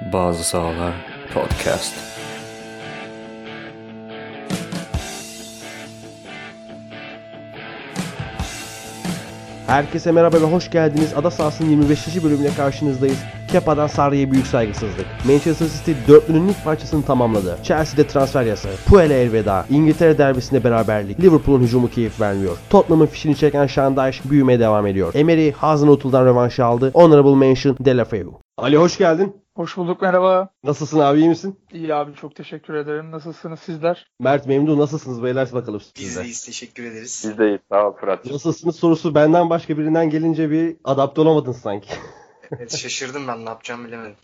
Bazı Sahalar Podcast. Herkese merhaba ve hoş geldiniz. Ada sahasının 25. bölümüne karşınızdayız. Kepa'dan Sarri'ye büyük saygısızlık. Manchester City dörtlünün ilk parçasını tamamladı. Chelsea'de transfer yasağı. Puel'e elveda. İngiltere derbisinde beraberlik. Liverpool'un hücumu keyif vermiyor. Tottenham'ın fişini çeken Dyche büyümeye devam ediyor. Emery Hazenhuttl'dan rövanşı aldı. Honorable mention Delafeu. Ali hoş geldin. Hoş bulduk merhaba. Nasılsın abi iyi misin? İyi abi çok teşekkür ederim. Nasılsınız sizler? Mert Memnun nasılsınız beyler bakalım Biz size. deyiz teşekkür ederiz. Biz deyiz. Sağ ol Fırat. Nasılsınız sorusu benden başka birinden gelince bir adapte olamadın sanki. Evet, şaşırdım ben ne yapacağımı bilemedim.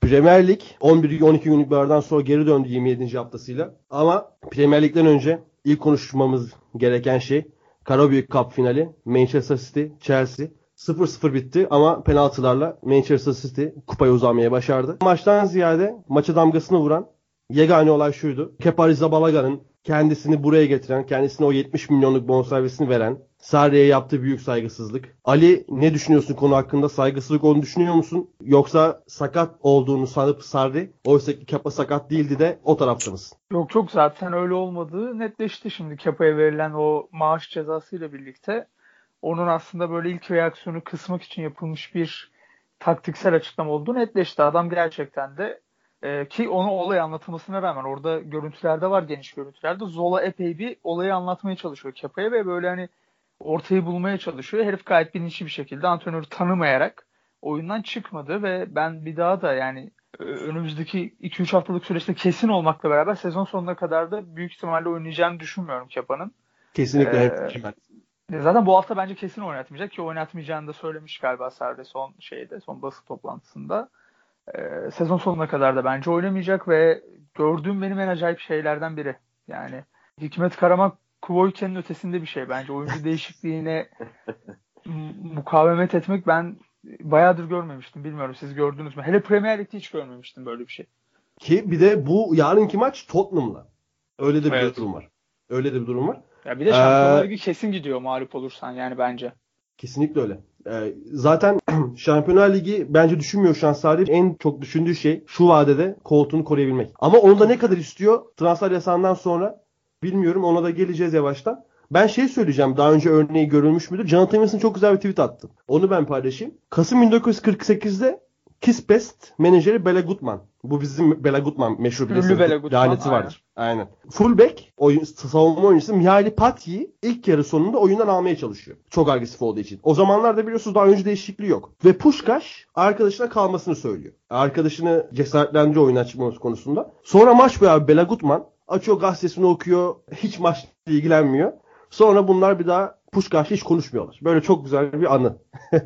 Premier Lig 11-12 günlük bir aradan sonra geri döndü 27. haftasıyla. Ama Premier Lig'den önce ilk konuşmamız gereken şey Karabük Cup finali Manchester City Chelsea 0-0 bitti ama penaltılarla Manchester City kupaya uzamaya başardı. Maçtan ziyade maça damgasını vuran yegane olay şuydu. Kepa Arrizabalagá'nın kendisini buraya getiren, kendisine o 70 milyonluk bonservisini veren Sarri'ye yaptığı büyük saygısızlık. Ali ne düşünüyorsun konu hakkında? Saygısızlık olduğunu düşünüyor musun? Yoksa sakat olduğunu sanıp Sarri, oysa ki Kepa sakat değildi de o tarafta mısın? Yok çok zaten öyle olmadığı netleşti şimdi Kepa'ya verilen o maaş cezasıyla birlikte. Onun aslında böyle ilk reaksiyonu kısmak için yapılmış bir taktiksel açıklama olduğu netleşti. Adam gerçekten de e, ki onu olay anlatılmasına rağmen orada görüntülerde var geniş görüntülerde. Zola epey bir olayı anlatmaya çalışıyor Kepa'ya ve böyle hani ortayı bulmaya çalışıyor. Herif gayet bilinçli bir şekilde antrenörü tanımayarak oyundan çıkmadı ve ben bir daha da yani e, önümüzdeki 2-3 haftalık süreçte kesin olmakla beraber sezon sonuna kadar da büyük ihtimalle oynayacağını düşünmüyorum Kepa'nın. Kesinlikle. Ee, Zaten bu hafta bence kesin oynatmayacak ki oynatmayacağını da söylemiş galiba Sarri son şeyde, son basın toplantısında. Ee, sezon sonuna kadar da bence oynamayacak ve gördüğüm benim en acayip şeylerden biri. Yani Hikmet Karaman Kuvoyken'in ötesinde bir şey bence. Oyuncu değişikliğine mukavemet etmek ben bayağıdır görmemiştim. Bilmiyorum siz gördünüz mü? Hele Premier Lig'de hiç görmemiştim böyle bir şey. Ki bir de bu yarınki maç Tottenham'la. Öyle de bir Evet. durum var. Öyle de bir durum var. Ya bir de Şampiyonlar Ligi kesin gidiyor mağlup olursan yani bence. Kesinlikle öyle. Ee, zaten Şampiyonlar Ligi bence düşünmüyor şu an Sarri. En çok düşündüğü şey şu vadede koltuğunu koruyabilmek. Ama onu da ne kadar istiyor transfer yasağından sonra bilmiyorum. Ona da geleceğiz yavaştan. Ben şey söyleyeceğim. Daha önce örneği görülmüş müdür? Jonathan Wilson çok güzel bir tweet attı. Onu ben paylaşayım. Kasım 1948'de Kiss Best menajeri Bela Gutman. Bu bizim Bela Gutman meşhur Gutman, Laneti vardır. Aynen. Fullback oyun, savunma oyuncusu Mihaili Patyi'yi ilk yarı sonunda oyundan almaya çalışıyor. Çok agresif olduğu için. O zamanlarda biliyorsunuz daha önce değişikliği yok. Ve Puşkaş arkadaşına kalmasını söylüyor. Arkadaşını cesaretlendiriyor oyuna çıkması konusunda. Sonra maç boyu abi Bela Gutman açıyor gazetesini okuyor. Hiç maçla ilgilenmiyor. Sonra bunlar bir daha Puşkaş'la hiç konuşmuyorlar. Böyle çok güzel bir anı.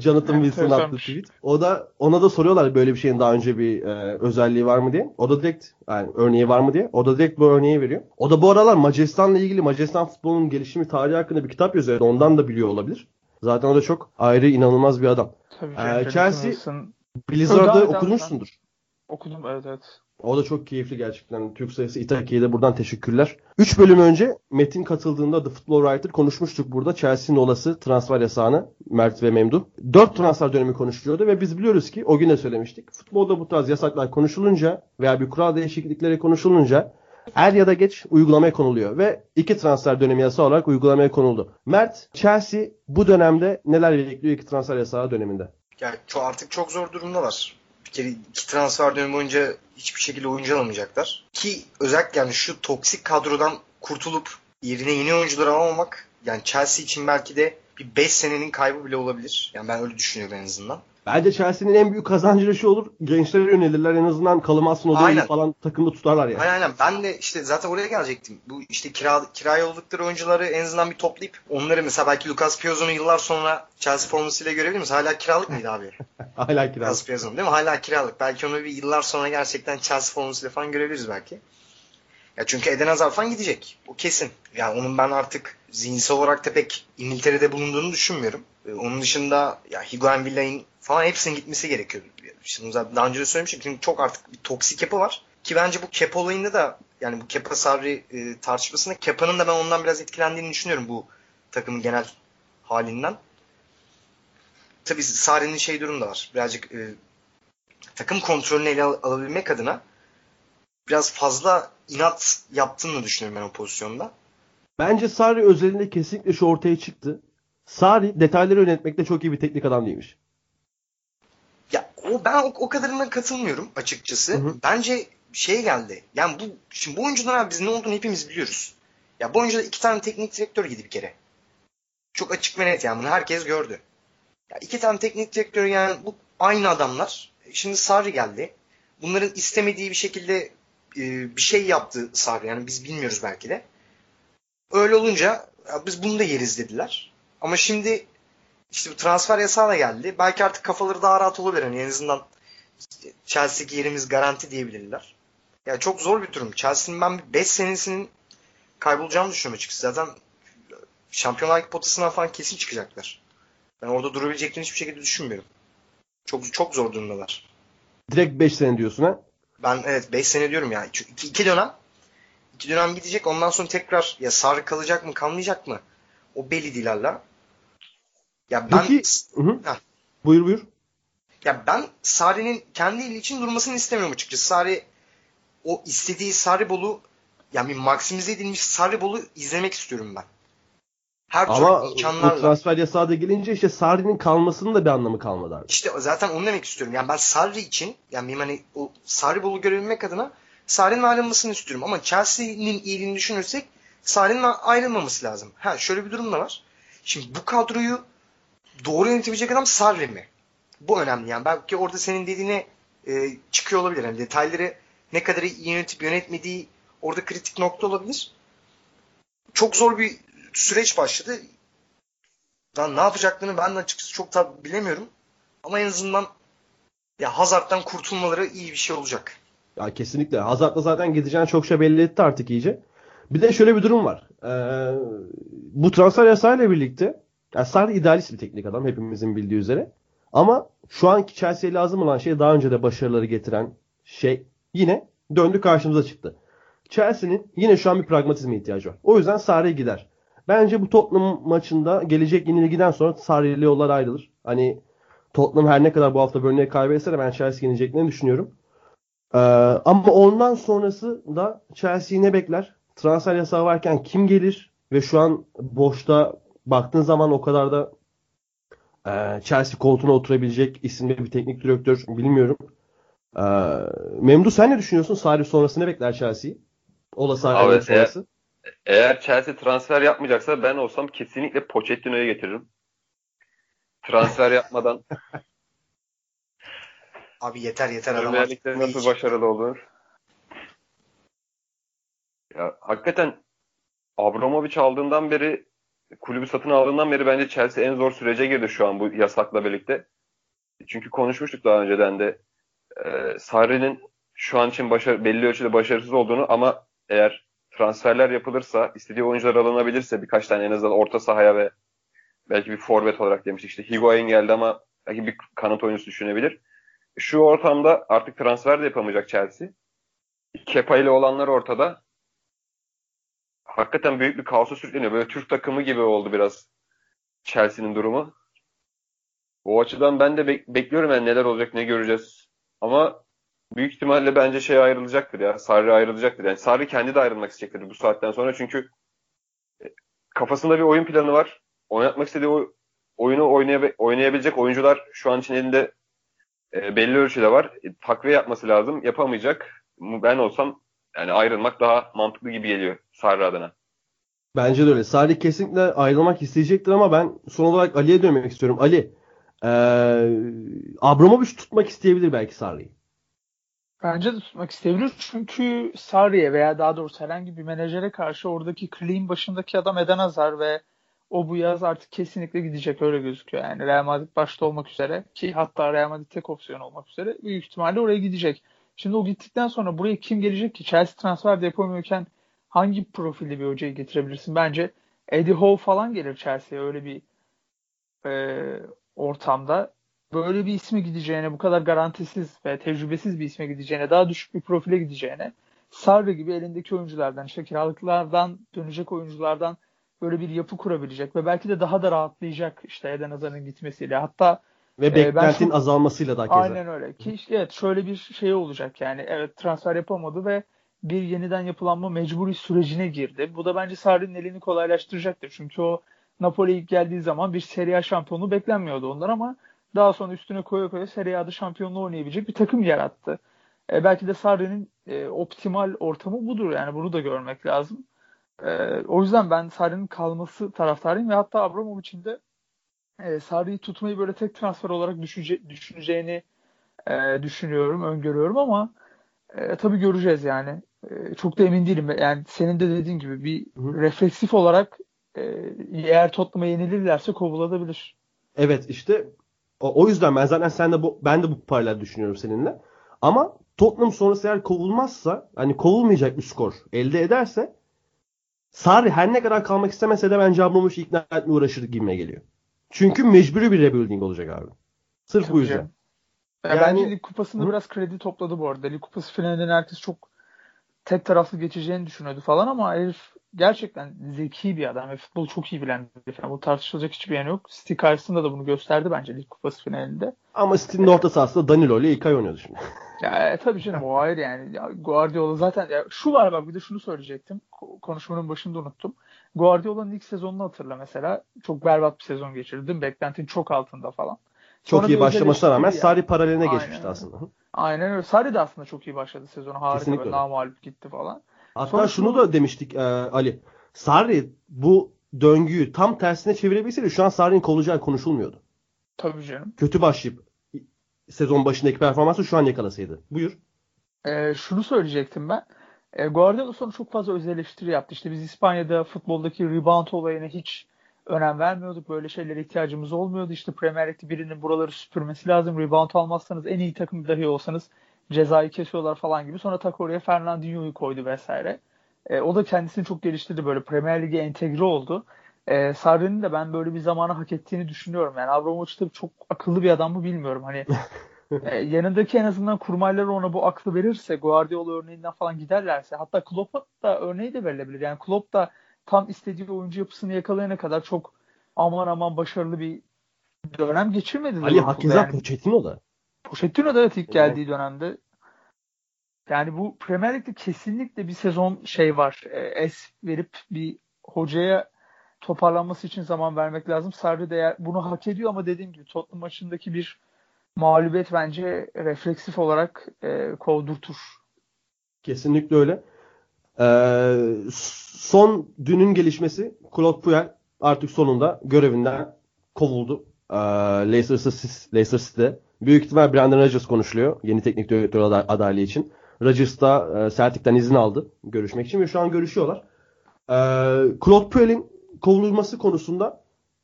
Jonathan Wilson Enteresanmış. tweet. O da ona da soruyorlar böyle bir şeyin daha önce bir e, özelliği var mı diye. O da direkt yani örneği var mı diye. O da direkt bu örneği veriyor. O da bu aralar Macaristan'la ilgili Macaristan futbolunun gelişimi tarihi hakkında bir kitap yazıyor. Ondan da biliyor olabilir. Zaten o da çok ayrı inanılmaz bir adam. Tabii Ee, Chelsea- Blizzard'ı okumuşsundur. okudum evet evet. O da çok keyifli gerçekten. Türk sayısı İtaki'ye de buradan teşekkürler. 3 bölüm önce Metin katıldığında The Football Writer konuşmuştuk burada Chelsea'nin olası transfer yasağını Mert ve Memduh. 4 transfer dönemi konuşuluyordu ve biz biliyoruz ki o gün de söylemiştik. Futbolda bu tarz yasaklar konuşulunca veya bir kural değişiklikleri konuşulunca er ya da geç uygulamaya konuluyor ve iki transfer dönemi yasağı olarak uygulamaya konuldu. Mert, Chelsea bu dönemde neler bekliyor iki transfer yasağı döneminde? Yani artık çok zor durumdalar. İki transfer dönemi boyunca hiçbir şekilde oyuncu alamayacaklar. Ki özellikle yani şu toksik kadrodan kurtulup yerine yeni oyuncular alamamak yani Chelsea için belki de bir 5 senenin kaybı bile olabilir. Yani ben öyle düşünüyorum en azından. Bence Chelsea'nin en büyük kazancı da şu olur. Gençlere yönelirler. En azından Kalımasın odayı falan takımda tutarlar yani. Aynen aynen. Ben de işte zaten oraya gelecektim. Bu işte kira, kiraya oldukları oyuncuları en azından bir toplayıp onları mesela belki Lucas Piazon'u yıllar sonra Chelsea formasıyla görebilir miyiz? Hala kiralık mıydı abi? Hala kiraz. Lucas Piazon değil mi? Hala kiralık. Belki onu bir yıllar sonra gerçekten Chelsea formasıyla falan görebiliriz belki. Ya çünkü Eden Hazard falan gidecek. O kesin. Yani onun ben artık zihinsel olarak da pek İngiltere'de bulunduğunu düşünmüyorum. Ee, Onun dışında ya Higuain Villain falan hepsinin gitmesi gerekiyor. Şimdi daha önce de söylemiştim. Çünkü çok artık bir toksik yapı var. Ki bence bu Kepa olayında da yani bu Kepa Sarri e, tartışmasında Kepa'nın da ben ondan biraz etkilendiğini düşünüyorum bu takımın genel halinden. Tabii Sarri'nin şey durum da var. Birazcık e, takım kontrolünü ele al- alabilmek adına biraz fazla inat yaptığını düşünüyorum ben o pozisyonda. Bence Sarri özelinde kesinlikle şu ortaya çıktı. Sarri detayları yönetmekte çok iyi bir teknik adam değilmiş. O ben o, o kadarına katılmıyorum açıkçası. Hı hı. Bence şey geldi. Yani bu şimdi bu oyuncular abi biz ne olduğunu hepimiz biliyoruz. Ya bu oyuncuda iki tane teknik direktör gidip bir kere. Çok açık ve net yani bunu herkes gördü. Ya iki tane teknik direktör yani bu aynı adamlar. Şimdi Sarri geldi. Bunların istemediği bir şekilde e, bir şey yaptı Sarri. Yani biz bilmiyoruz belki de. Öyle olunca biz bunu da yeriz dediler. Ama şimdi işte bu transfer yasağı da geldi. Belki artık kafaları daha rahat olabilir. Yani en azından işte Chelsea'deki yerimiz garanti diyebilirler. Ya çok zor bir durum. Chelsea'nin ben 5 senesinin kaybolacağını düşünüyorum açıkçası. Zaten Şampiyonlar Ligi potasından falan kesin çıkacaklar. Ben orada durabileceklerini hiçbir şekilde düşünmüyorum. Çok çok zor durumdalar. Direkt 5 sene diyorsun ha. Ben evet 5 sene diyorum ya. Çünkü iki, iki dönem iki dönem gidecek. Ondan sonra tekrar ya Sarri kalacak mı kalmayacak mı? O belli değil hala. Ya ben Peki hı hı. Heh. buyur buyur. Ya ben Sarri'nin kendi eli için durmasını istemiyorum açıkçası. Sarri o istediği Sarribol'u yani maksimize edilmiş Sarribol'u izlemek istiyorum ben. Her Ama imkanlarla. transfer yasağı da gelince işte Sarri'nin kalmasının da bir anlamı kalmadı artık. İşte zaten onu demek istiyorum. Yani ben Sarri için yani benim hani o Sarribol'u görebilmek adına Sarri'nin ayrılmasını istiyorum. Ama Chelsea'nin iyiliğini düşünürsek Sarri'nin ayrılmaması lazım. Ha şöyle bir durum da var. Şimdi bu kadroyu doğru yönetebilecek adam Sarri mi? Bu önemli yani. Belki orada senin dediğine e, çıkıyor olabilir. Yani detayları ne kadar iyi yönetip yönetmediği orada kritik nokta olabilir. Çok zor bir süreç başladı. Ben ne yapacaklarını ben de açıkçası çok da bilemiyorum. Ama en azından ya Hazard'dan kurtulmaları iyi bir şey olacak. Ya kesinlikle. Hazard'la zaten gideceğini çok şey belli etti artık iyice. Bir de şöyle bir durum var. Ee, bu transfer yasağıyla birlikte yani Sarri idealist bir teknik adam hepimizin bildiği üzere. Ama şu anki Chelsea'ye lazım olan şey daha önce de başarıları getiren şey yine döndü karşımıza çıktı. Chelsea'nin yine şu an bir pragmatizme ihtiyacı var. O yüzden Sarri gider. Bence bu Tottenham maçında gelecek yenilgiden sonra Sarri ile yollar ayrılır. Hani Tottenham her ne kadar bu hafta Burnley'e kaybetse de ben Chelsea yeneceklerini düşünüyorum. Ee, ama ondan sonrası da Chelsea'yi ne bekler? Transfer yasağı varken kim gelir? Ve şu an boşta baktığın zaman o kadar da e, Chelsea koltuğuna oturabilecek isimli bir teknik direktör bilmiyorum. Ee, Memdu sen ne düşünüyorsun? Sarri sonrası ne bekler Chelsea'yi? Olası Abi, ayrılık eğer- sonrası. Eğer Chelsea transfer yapmayacaksa ben olsam kesinlikle Pochettino'yu getiririm. Transfer yapmadan Abi yeter yeter adam. Artık nasıl iş- başarılı olur? Ya hakikaten Abramovich aldığından beri kulübü satın aldığından beri bence Chelsea en zor sürece girdi şu an bu yasakla birlikte. Çünkü konuşmuştuk daha önceden de e, Sarri'nin şu an için başarı, belli ölçüde başarısız olduğunu ama eğer transferler yapılırsa, istediği oyuncular alınabilirse birkaç tane en azından orta sahaya ve belki bir forvet olarak demiştik. İşte Higuain geldi ama belki bir kanat oyuncusu düşünebilir. Şu ortamda artık transfer de yapamayacak Chelsea. Kepa ile olanlar ortada. Hakikaten büyük bir kaosa sürükleniyor. Böyle Türk takımı gibi oldu biraz Chelsea'nin durumu. O açıdan ben de bek- bekliyorum yani neler olacak, ne göreceğiz. Ama büyük ihtimalle bence şey ayrılacaktır ya. Sarri ayrılacaktır. Yani Sarri kendi de ayrılmak isteyecektir bu saatten sonra. Çünkü e, kafasında bir oyun planı var. Oynatmak istediği oyunu oynayab- oynayabilecek oyuncular şu an için elinde e, belli ölçüde var. E, takviye yapması lazım. Yapamayacak. Ben olsam yani ayrılmak daha mantıklı gibi geliyor Sarri adına. Bence de öyle. Sarri kesinlikle ayrılmak isteyecektir ama ben son olarak Ali'ye dönmek istiyorum. Ali, eee Abramovich tutmak isteyebilir belki Sarri'yi. Bence de tutmak isteyebilir çünkü Sarri'ye veya daha doğrusu herhangi bir menajere karşı oradaki clean başındaki adam Eden Hazar ve o bu yaz artık kesinlikle gidecek öyle gözüküyor. Yani Real Madrid başta olmak üzere ki hatta Real Madrid tek opsiyon olmak üzere büyük ihtimalle oraya gidecek. Şimdi o gittikten sonra buraya kim gelecek ki? Chelsea transfer yapamıyorken hangi profilde bir hocayı getirebilirsin? Bence Eddie Howe falan gelir Chelsea'ye öyle bir e, ortamda böyle bir isme gideceğine, bu kadar garantisiz ve tecrübesiz bir isme gideceğine, daha düşük bir profile gideceğine, Sarri gibi elindeki oyunculardan, işte kiralıklardan dönecek oyunculardan böyle bir yapı kurabilecek ve belki de daha da rahatlayacak işte Eden Hazar'ın gitmesiyle. Hatta Ve Ee, beklentinin şu- azalmasıyla da keza. Aynen öyle. Ki işte evet şöyle bir şey olacak yani. Evet transfer yapamadı ve bir yeniden yapılanma mecburi sürecine girdi. Bu da bence Sarri'nin elini kolaylaştıracaktır. Çünkü o Napoli ilk geldiği zaman bir Serie A şampiyonu beklenmiyordu onlar ama daha sonra üstüne koya koya Serie A'da şampiyonluğu oynayabilecek bir takım yarattı. E, belki de Sarri'nin e, optimal ortamı budur yani bunu da görmek lazım. E, o yüzden ben Sarri'nin kalması taraftarıyım ve hatta Abramovich'in de e, Sarri'yi tutmayı böyle tek transfer olarak düşünce, düşüneceğini e, düşünüyorum, öngörüyorum ama e, tabii göreceğiz yani. E, çok da emin değilim. Yani senin de dediğin gibi bir Hı refleksif olarak e, eğer Tottenham'a yenilirlerse kovulabilir. Evet işte o, o yüzden ben zaten sen de bu ben de bu paralel düşünüyorum seninle. Ama Tottenham sonrası eğer kovulmazsa hani kovulmayacak bir skor elde ederse Sarri her ne kadar kalmak istemese de bence Abramovich'i ikna etmeye uğraşır gibime geliyor. Çünkü mecburi bir rebuilding olacak abi. Sırf bu Tabii yüzden. canım. Ya Yani- bence Lig Kupası'nda Hı. biraz kredi topladı bu arada. Lig Kupası finalinden herkes çok tek taraflı geçeceğini düşünüyordu falan ama herif gerçekten zeki bir adam ve futbolu çok iyi bilen bir. Yani bu tartışılacak hiçbir yanı yok. City karşısında da bunu gösterdi bence Lig Kupası finalinde. Ama City'nin orta sahasında Danilo ile İlkay oynuyordu şimdi. Ya e, tabii canım o ayrı yani. Ya, Guardiola zaten ya, şu var bak bir de şunu söyleyecektim. Ko- Konuşmanın başında unuttum. Guardiola'nın ilk sezonunu hatırla mesela. Çok berbat bir sezon geçirdi. değil mi? Beklentin çok altında falan. Çok Sonra iyi başlamasına rağmen özelleştirdi ya. Sarri paraleline Aynen geçmişti aslında. Aynen öyle. Sarri de aslında çok iyi başladı sezonu. Harika böyle öyle. namalip gitti falan. Hatta Sonra şunu da demiştik e, Ali. Sarri bu döngüyü tam tersine çevirebilseydi şu an Sarri'nin kovulacağı konuşulmuyordu. Tabii canım. Kötü başlayıp sezon başındaki performansı şu an yakalasaydı. Buyur. Ee, şunu söyleyecektim ben. Ee, Guardiola sonra çok fazla öz eleştiri yaptı. İşte biz İspanya'da futboldaki rebound olayına hiç önem vermiyorduk. Böyle şeylere ihtiyacımız olmuyordu. İşte Premier Lig'de birinin buraları süpürmesi lazım. Rebound almazsanız en iyi takım dahi olsanız cezayı kesiyorlar falan gibi. Sonra tak Fernandinho'yu koydu vesaire. Ee, o da kendisini çok geliştirdi. Böyle Premier Lig'e entegre oldu. Ee, Sarri'nin de ben böyle bir zamanı hak ettiğini düşünüyorum. Yani Abramovich tabii çok akıllı bir adam mı bilmiyorum. Hani e, yanındaki en azından kurmayları ona bu aklı verirse Guardiola örneğinden falan giderlerse hatta Klopp'a da örneği de verilebilir. Yani Klopp da tam istediği oyuncu yapısını yakalayana kadar çok aman aman başarılı bir dönem geçirmedi. Ali hakeza yani. Pochettino da. Pochettino da evet ilk Evet. geldiği dönemde yani bu Premier Lig'de kesinlikle bir sezon şey var. E, es verip bir hocaya toparlanması için zaman vermek lazım. Sarri de bunu hak ediyor ama dediğim gibi Tottenham maçındaki bir mağlubiyet bence refleksif olarak e, kovdurtur. Kesinlikle öyle. Ee, son dünün gelişmesi Claude Puel artık sonunda görevinden kovuldu. Ee, Leicester, City- Leicester City'de. Büyük ihtimal Brandon Rodgers konuşuluyor yeni teknik direktör aday- adaylığı için. Rodgers da e, Celtic'ten izin aldı görüşmek için ve şu an görüşüyorlar. Ee, Claude Puel'in kovulması konusunda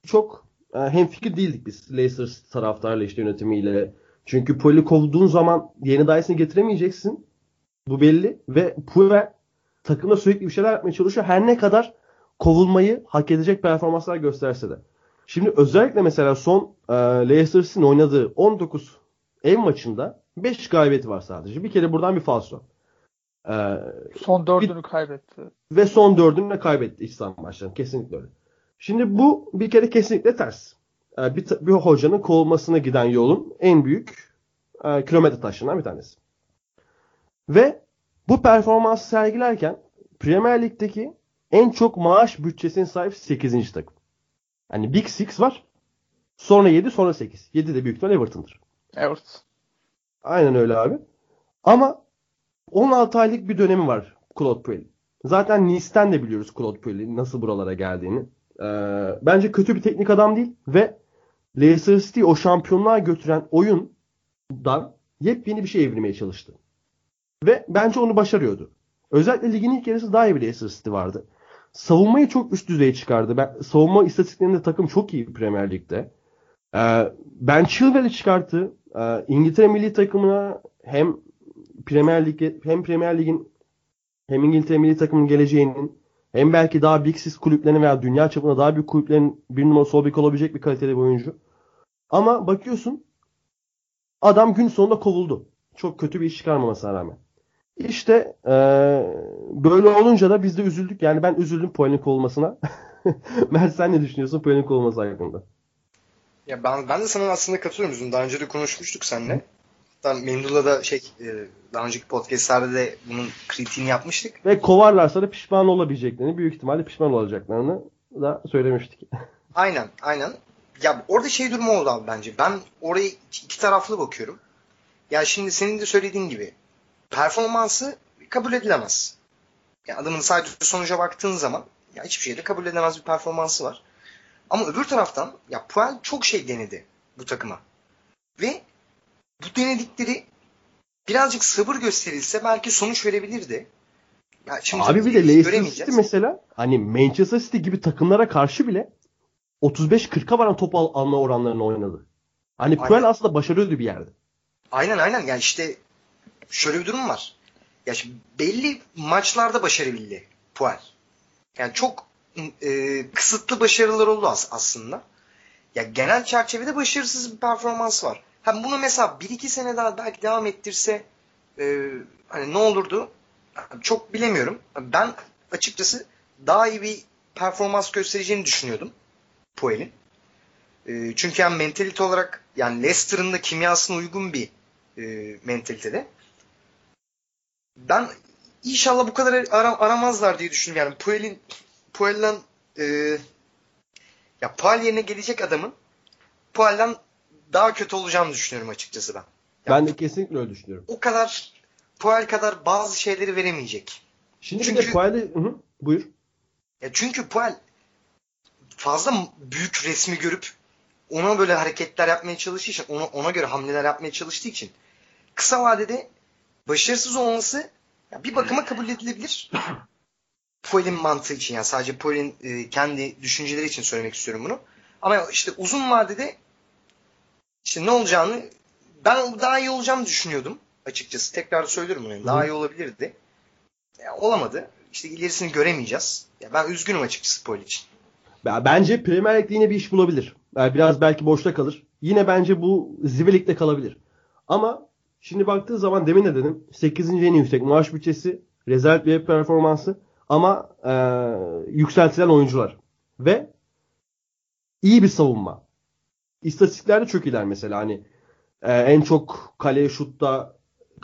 çok hemfikir değildik biz Leicester City taraftarıyla işte yönetimiyle. Çünkü Puel'i kovduğun zaman yeni dayısını getiremeyeceksin. Bu belli ve Puel takımda sürekli bir şeyler yapmaya çalışıyor. Her ne kadar kovulmayı hak edecek performanslar gösterse de. Şimdi özellikle mesela son e, City'nin oynadığı 19 ev maçında 5 galibiyeti var sadece. Bir kere buradan bir falso. E, Son dördünü kaybetti. ve son dördünü de kaybetti iç saha maçlarını. Kesinlikle öyle. Şimdi bu bir kere kesinlikle ters. E, bir, bir hocanın kovulmasına giden yolun en büyük e, kilometre taşlarından bir tanesi. Ve bu performansı sergilerken Premier Lig'deki en çok maaş bütçesine sahip 8. takım. Hani Big Six var. Sonra 7 sonra 8. 7 de büyük ihtimal Everton'dır. Evet. Aynen öyle abi. Ama 16 aylık bir dönemi var Claude Puel'in. Zaten Nice'ten de biliyoruz Claude Puel'in nasıl buralara geldiğini. Ee, bence kötü bir teknik adam değil ve Leicester City'yi o şampiyonluğa götüren oyundan yepyeni bir şey evrilmeye çalıştı. Ve bence onu başarıyordu. Özellikle ligin ilk yarısı daha iyi bir Leicester City vardı. Savunmayı çok üst düzeye çıkardı. Ben, savunma istatistiklerinde takım çok iyi Premier Lig'de. Ee, ben Chilwell'i çıkarttı. Ee, İngiltere milli takımına hem Premier Lig'e hem Premier Lig'in hem İngiltere milli takımının geleceğinin hem belki daha Big Six kulüplerinin veya dünya çapında daha büyük kulüplerin bir numara sol bek olabilecek bir kaliteli bir oyuncu. Ama bakıyorsun adam gün sonunda kovuldu. Çok kötü bir iş çıkarmamasına rağmen. İşte eee, böyle olunca da biz de üzüldük. Yani ben üzüldüm Poel'in kovulmasına. Mert sen ne düşünüyorsun Poel'in kovulması hakkında? Ya ben ben de sana aslında katılıyorum. Daha önce de konuşmuştuk seninle. Hatta Memduh'la da şey e, daha önceki podcastlerde de bunun kritiğini yapmıştık. Ve kovarlarsa da pişman olabileceklerini, büyük ihtimalle pişman olacaklarını da söylemiştik. Aynen, aynen. Ya orada şey durumu oldu abi bence. Ben orayı iki taraflı bakıyorum. Ya şimdi senin de söylediğin gibi performansı kabul edilemez. Ya adamın sadece sonuca baktığın zaman ya hiçbir şeyde kabul edilemez bir performansı var. Ama öbür taraftan ya Puel çok şey denedi bu takıma. Ve bu denedikleri birazcık sabır gösterilse belki sonuç verebilirdi. Ya şimdi Abi bir de Leicester. City mesela hani Manchester City gibi takımlara karşı bile 35-40'a varan top al- alma oranlarını oynadı. Hani Puel aslında başarıyordu bir yerde. Aynen aynen yani işte şöyle bir durum var. Ya şimdi belli maçlarda başarabildi Puel. Yani çok e, kısıtlı başarılar oldu as- aslında. Ya genel çerçevede başarısız bir performans var. Hem bunu mesela 1-2 sene daha belki devam ettirse e, hani ne olurdu? Çok bilemiyorum. Ben açıkçası daha iyi bir performans göstereceğini düşünüyordum Puel'in. E, çünkü yani mentalite olarak yani Leicester'ın da kimyasına uygun bir e, mentalitede. Ben inşallah bu kadar ara- aramazlar diye düşünüyorum. Yani Puel'in Puel'den e, ya Puel yerine gelecek adamın Puel'den daha kötü olacağını düşünüyorum açıkçası ben. Ya Ben de kesinlikle öyle düşünüyorum. o kadar Puel kadar bazı şeyleri veremeyecek. Şimdi bir Çünkü- de Puel'i buyur. Ya çünkü Puel fazla büyük resmi görüp ona böyle hareketler yapmaya çalıştığı için, ona, ona göre hamleler yapmaya çalıştığı için kısa vadede başarısız olması ya bir bakıma kabul edilebilir. Puel'in mantığı için yani sadece Puel'in e, kendi düşünceleri için söylemek istiyorum bunu. Ama işte uzun vadede işte ne olacağını ben daha iyi olacağını düşünüyordum açıkçası. Tekrar söylüyorum bunu. yani. Daha iyi olabilirdi. Ya, olamadı. İşte ilerisini göremeyeceğiz. Ya ben üzgünüm açıkçası Puel için. Ben- Bence Premier Lig'de yine bir iş bulabilir. Yani biraz belki boşta kalır. Yine bence bu Zirve Lig'de kalabilir. Ama şimdi baktığı zaman demin de dedim 8. en yüksek maaş bütçesi, rezalet bir performansı ama e, yükseltilen oyuncular ve iyi bir savunma. İstatistiklerde çok iyiler mesela hani e, en çok kaleye şutta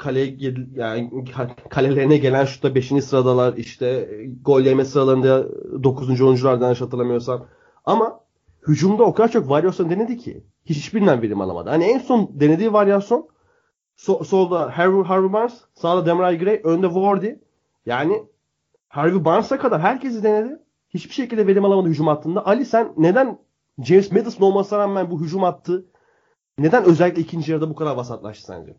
gel- yani kalelerine gelen şutta 5. sıradalar işte e, gol yeme sıralarında 9. oyunculardan yanlış hatırlamıyorsam. Ama hücumda o kadar çok varyasyon denedi ki hiçbirinden verim alamadı. Hani en son denediği varyasyon so- solda Harvey, Harvey Barnes, sağda Demarai Gray, önde Wardy. Yani Harvey Barnes'a kadar herkesi denedi. Hiçbir şekilde verim alamadı hücum hattında. Ali sen neden James Madison olmasına rağmen bu hücum hattı neden özellikle ikinci yarıda bu kadar vasatlaştı sence?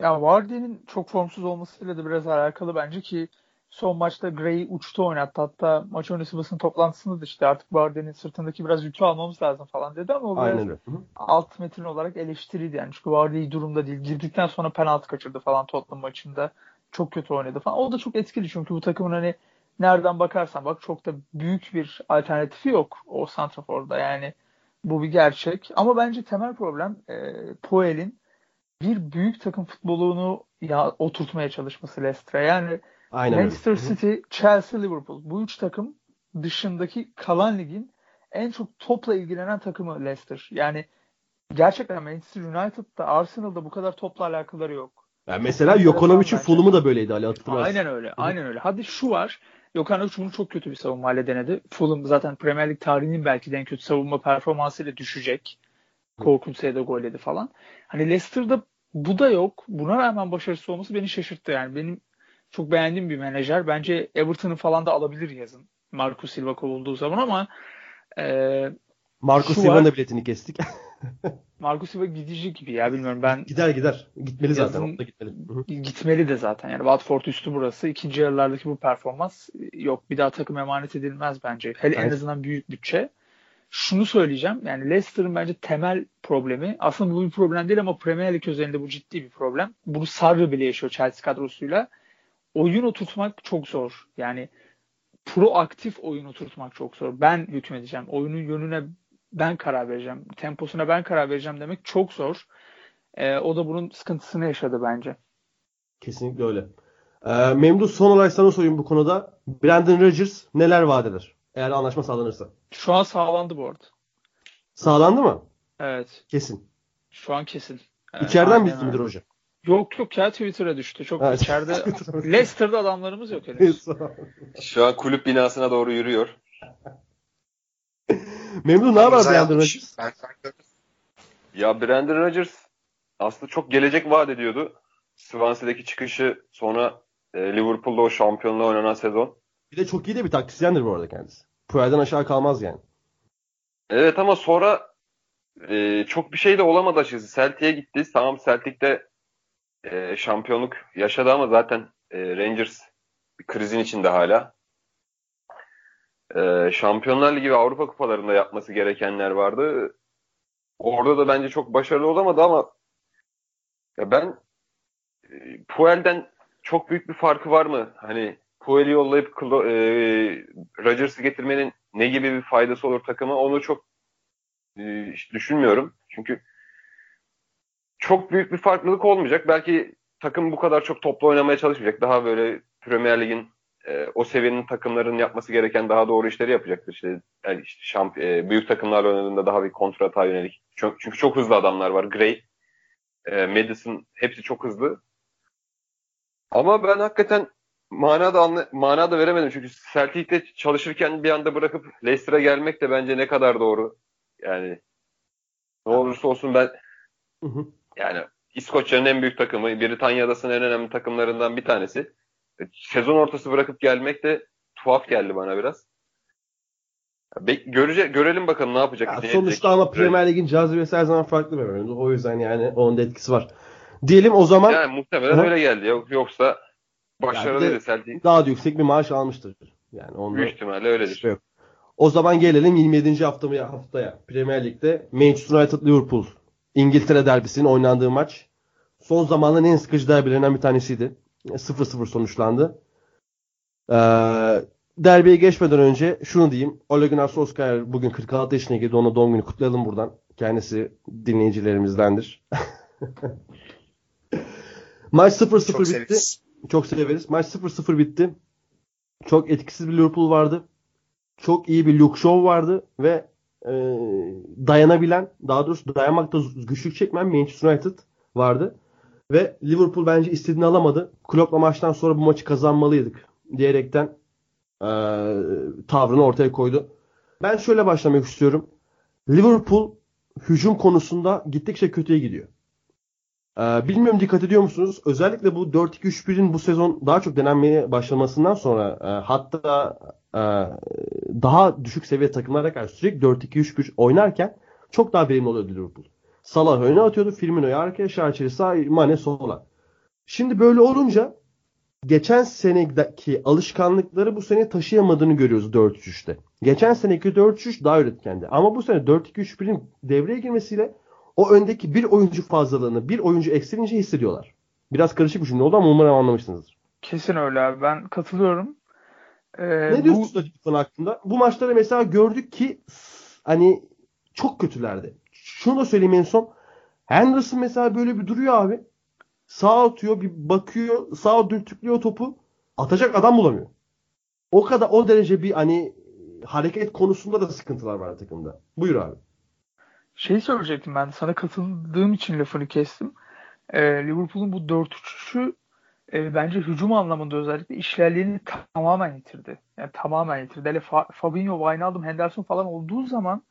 Ya Vardy'nin çok formsuz olmasıyla da biraz alakalı bence ki son maçta Gray'i uçta oynattı. Hatta maç öncesi basın toplantısında da işte artık Vardy'nin sırtındaki biraz yükü almamız lazım falan dedi ama o biraz Aynen alt metin olarak eleştiriydi yani. Çünkü Vardy iyi durumda değil. Girdikten sonra penaltı kaçırdı falan Tottenham maçında. Çok kötü oynadı falan. O da çok etkili çünkü bu takımın hani nereden bakarsan bak çok da büyük bir alternatifi yok o Santrafor'da yani. Bu bir gerçek. Ama bence temel problem e, Puel'in bir büyük takım futbolunu ya oturtmaya çalışması Leicester'a. Yani Aynen. Manchester. City, Chelsea, Liverpool. Bu üç takım dışındaki kalan ligin en çok topla ilgilenen takımı Leicester. Yani gerçekten Manchester United'da, Arsenal'da bu kadar topla alakaları yok. Yani mesela bence. Fulham'ı da böyleydi Ali hatırlarsın. Aynen öyle. Aynen öyle. Hadi şu var. Jokanovic bunu çok kötü bir savunma hale denedi. Fulham zaten Premier Lig tarihinin belki de en kötü savunma performansıyla düşecek. Korkunç sayıda gol yedi falan. Hani Leicester'da bu da yok. Buna rağmen başarısız olması beni şaşırttı. Yani benim çok beğendiğim bir menajer. Bence Everton'ı falan da alabilir yazın. Marco Silva kovulduğu zaman ama e, Marco Silva'nın da biletini kestik. Marco Silva gidici gibi ya bilmiyorum ben gider gider. Gitmeli zaten. Yazın- da gitmeli. Gitmeli de zaten. Yani Watford üstü burası. İkinci yarılardaki bu performans e, yok. Bir daha takım emanet edilmez bence. Hele en Evet. azından büyük bütçe. Şunu söyleyeceğim. Yani Leicester'ın bence temel problemi aslında bu bir problem değil ama Premier Lig özelinde bu ciddi bir problem. Bunu Sarri bile yaşıyor Chelsea kadrosuyla. Oyun oturtmak çok zor. Yani proaktif oyun oturtmak çok zor. Ben hükmedeceğim. Oyunun yönüne ben karar vereceğim. Temposuna ben karar vereceğim demek çok zor. Ee, o da bunun sıkıntısını yaşadı bence. Kesinlikle öyle. Ee, Memduh son olarak sana sorayım bu konuda. Brandon Rodgers neler vaat eder? Eğer anlaşma sağlanırsa. Şu an sağlandı bu arada. Sağlandı mı? Evet. Kesin. Şu an kesin. Evet, İçeriden mi midir hocam? Yok yok ya Twitter'a düştü. Çok evet. içeride Leicester'da adamlarımız yok henüz. Şu an kulüp binasına doğru yürüyor. Memnun ne haber Brandon Rodgers? Ya Brandon Rodgers aslında çok gelecek vaat ediyordu. Swansea'daki çıkışı sonra e, Liverpool'da o şampiyonluğa oynanan sezon. Bir de çok iyi de bir taktisyendir bu arada kendisi. Puel'den aşağı kalmaz yani. Evet ama sonra e, çok bir şey de olamadı açıkçası. Celtic'e gitti. Tamam Celtic'te e, şampiyonluk yaşadı ama zaten e, Rangers bir krizin içinde hala. E, Şampiyonlar Ligi ve Avrupa Kupalarında yapması gerekenler vardı. Orada da bence çok başarılı olamadı ama ya ben e, Puel'den çok büyük bir farkı var mı? Hani Puel'i yollayıp e, Rodgers'ı getirmenin ne gibi bir faydası olur takıma onu çok e, düşünmüyorum. Çünkü çok büyük bir farklılık olmayacak. Belki takım bu kadar çok toplu oynamaya çalışmayacak. Daha böyle Premier Lig'in e, o seviyenin takımların yapması gereken daha doğru işleri yapacaktır. İşte, yani işte şamp e, büyük takımlarla oynadığında daha bir kontrata yönelik. Çünkü, çünkü çok hızlı adamlar var. Gray, e, Madison hepsi çok hızlı. Ama ben hakikaten mana da anla, mana da veremedim. Çünkü Celtic'te çalışırken bir anda bırakıp Leicester'a gelmek de bence ne kadar doğru. Yani ne olursa olsun ben yani İskoçya'nın en büyük takımı, Britanya Adası'nın en önemli takımlarından bir tanesi. Sezon ortası bırakıp gelmek de tuhaf geldi bana biraz. Be- görece görelim bakalım ne yapacak. Ya sonuçta ama Premier Lig'in cazibesi her zaman farklı bir oyundu. O yüzden yani onun da etkisi var. Diyelim o zaman. Yani muhtemelen Hı. öyle geldi. Yoksa başarılıydı Celtic. Daha da yüksek bir maaş almıştır. Yani onda Büyük ihtimalle öyledir. Şey yok. O zaman gelelim 27. haftaya, haftaya. Premier Lig'de Manchester United Liverpool İngiltere derbisinin oynandığı maç. Son zamanların en sıkıcı derbilerinden bir tanesiydi. 0-0 sonuçlandı. Ee, derbiye geçmeden önce şunu diyeyim. Ole Gunnar Solskjaer bugün 46 yaşına girdi. Ona doğum günü kutlayalım buradan. Kendisi dinleyicilerimizdendir. Maç 0-0 bitti. Severiz. Çok severiz. Maç 0-0 bitti. Çok etkisiz bir Liverpool vardı. Çok iyi bir Luke Shaw vardı ve e, dayanabilen, daha doğrusu dayanmakta güçlük çekmeyen Manchester United vardı. Ve Liverpool bence istediğini alamadı. Klopp'la maçtan sonra bu maçı kazanmalıydık diyerekten e, tavrını ortaya koydu. Ben şöyle başlamak istiyorum. Liverpool hücum konusunda gittikçe kötüye gidiyor. Ee, bilmiyorum dikkat ediyor musunuz? Özellikle bu 4-2-3-1'in bu sezon daha çok denenmeye başlamasından sonra e, hatta e, daha düşük seviye takımlara karşı sürekli 4-2-3-1 oynarken çok daha verimli oluyordu Liverpool. Salah öne atıyordu. Firmino'yu arkaya Şarçeli sağ Mane sola. Şimdi böyle olunca geçen seneki alışkanlıkları bu sene taşıyamadığını görüyoruz 4-3-3'te. Geçen seneki 4-3-3 daha üretkendi. Ama bu sene 4-2-3-1'in devreye girmesiyle o öndeki bir oyuncu fazlalığını, bir oyuncu eksilince hissediyorlar. Biraz karışık bir cümle oldu ama umarım anlamışsınızdır. Kesin öyle abi. Ben katılıyorum. Ee, ne diyorsun bu... hakkında? Bu maçları mesela gördük ki hani çok kötülerdi. Şunu da söyleyeyim en son. Henderson mesela böyle bir duruyor abi. Sağ atıyor, bir bakıyor, sağ dürtüklüyor topu. Atacak adam bulamıyor. O kadar o derece bir hani hareket konusunda da sıkıntılar var takımda. Buyur abi. Şey söyleyecektim ben sana katıldığım için lafını kestim. Ee, Liverpool'un bu 4-3'ü e, bence hücum anlamında özellikle işlerliğini tamamen yitirdi. Yani tamamen yitirdi. Hele Fa- Fabinho, Wijnaldum, Henderson falan olduğu zaman